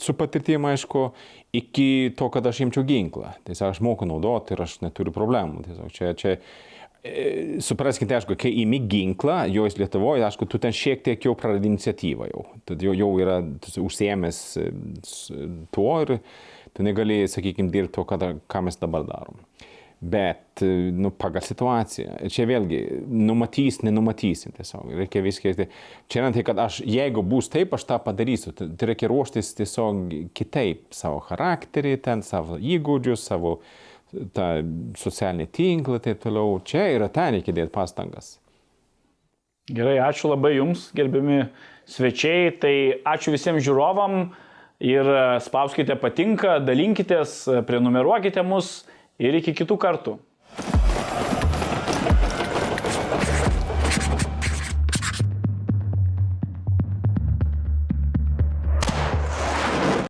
C: su patirtim, aišku, iki to, kad aš imčiau ginklą. Tiesiog aš moku naudoti ir aš neturiu problemų. Tiesiog čia, čia e, supraskite, aišku, kai imi ginklą, jo į Lietuvoje, aišku, tu ten šiek tiek jau praradi iniciatyvą jau. Tad jau, jau yra užsiemęs e, tuo ir tu negali, sakykime, dirbti to, kada, ką mes dabar darom. Bet, nu, pagal situaciją. Čia vėlgi, numatys, nenumatysim tiesiog. Reikia viską. Čia yra tai, kad aš, jeigu bus taip, aš tą padarysiu. Tai tai reikia ruoštis tiesiog kitaip. Savo charakterį, ten savo įgūdžius, savo tą socialinį tinklą ir taip toliau. Čia yra ten reikia dėti pastangas.
B: Gerai, ačiū labai Jums, gerbiami svečiai. Tai ačiū visiems žiūrovam ir e, spauskite patinka, dalinkitės, prenumeruokite mus ir iki kitų kartų.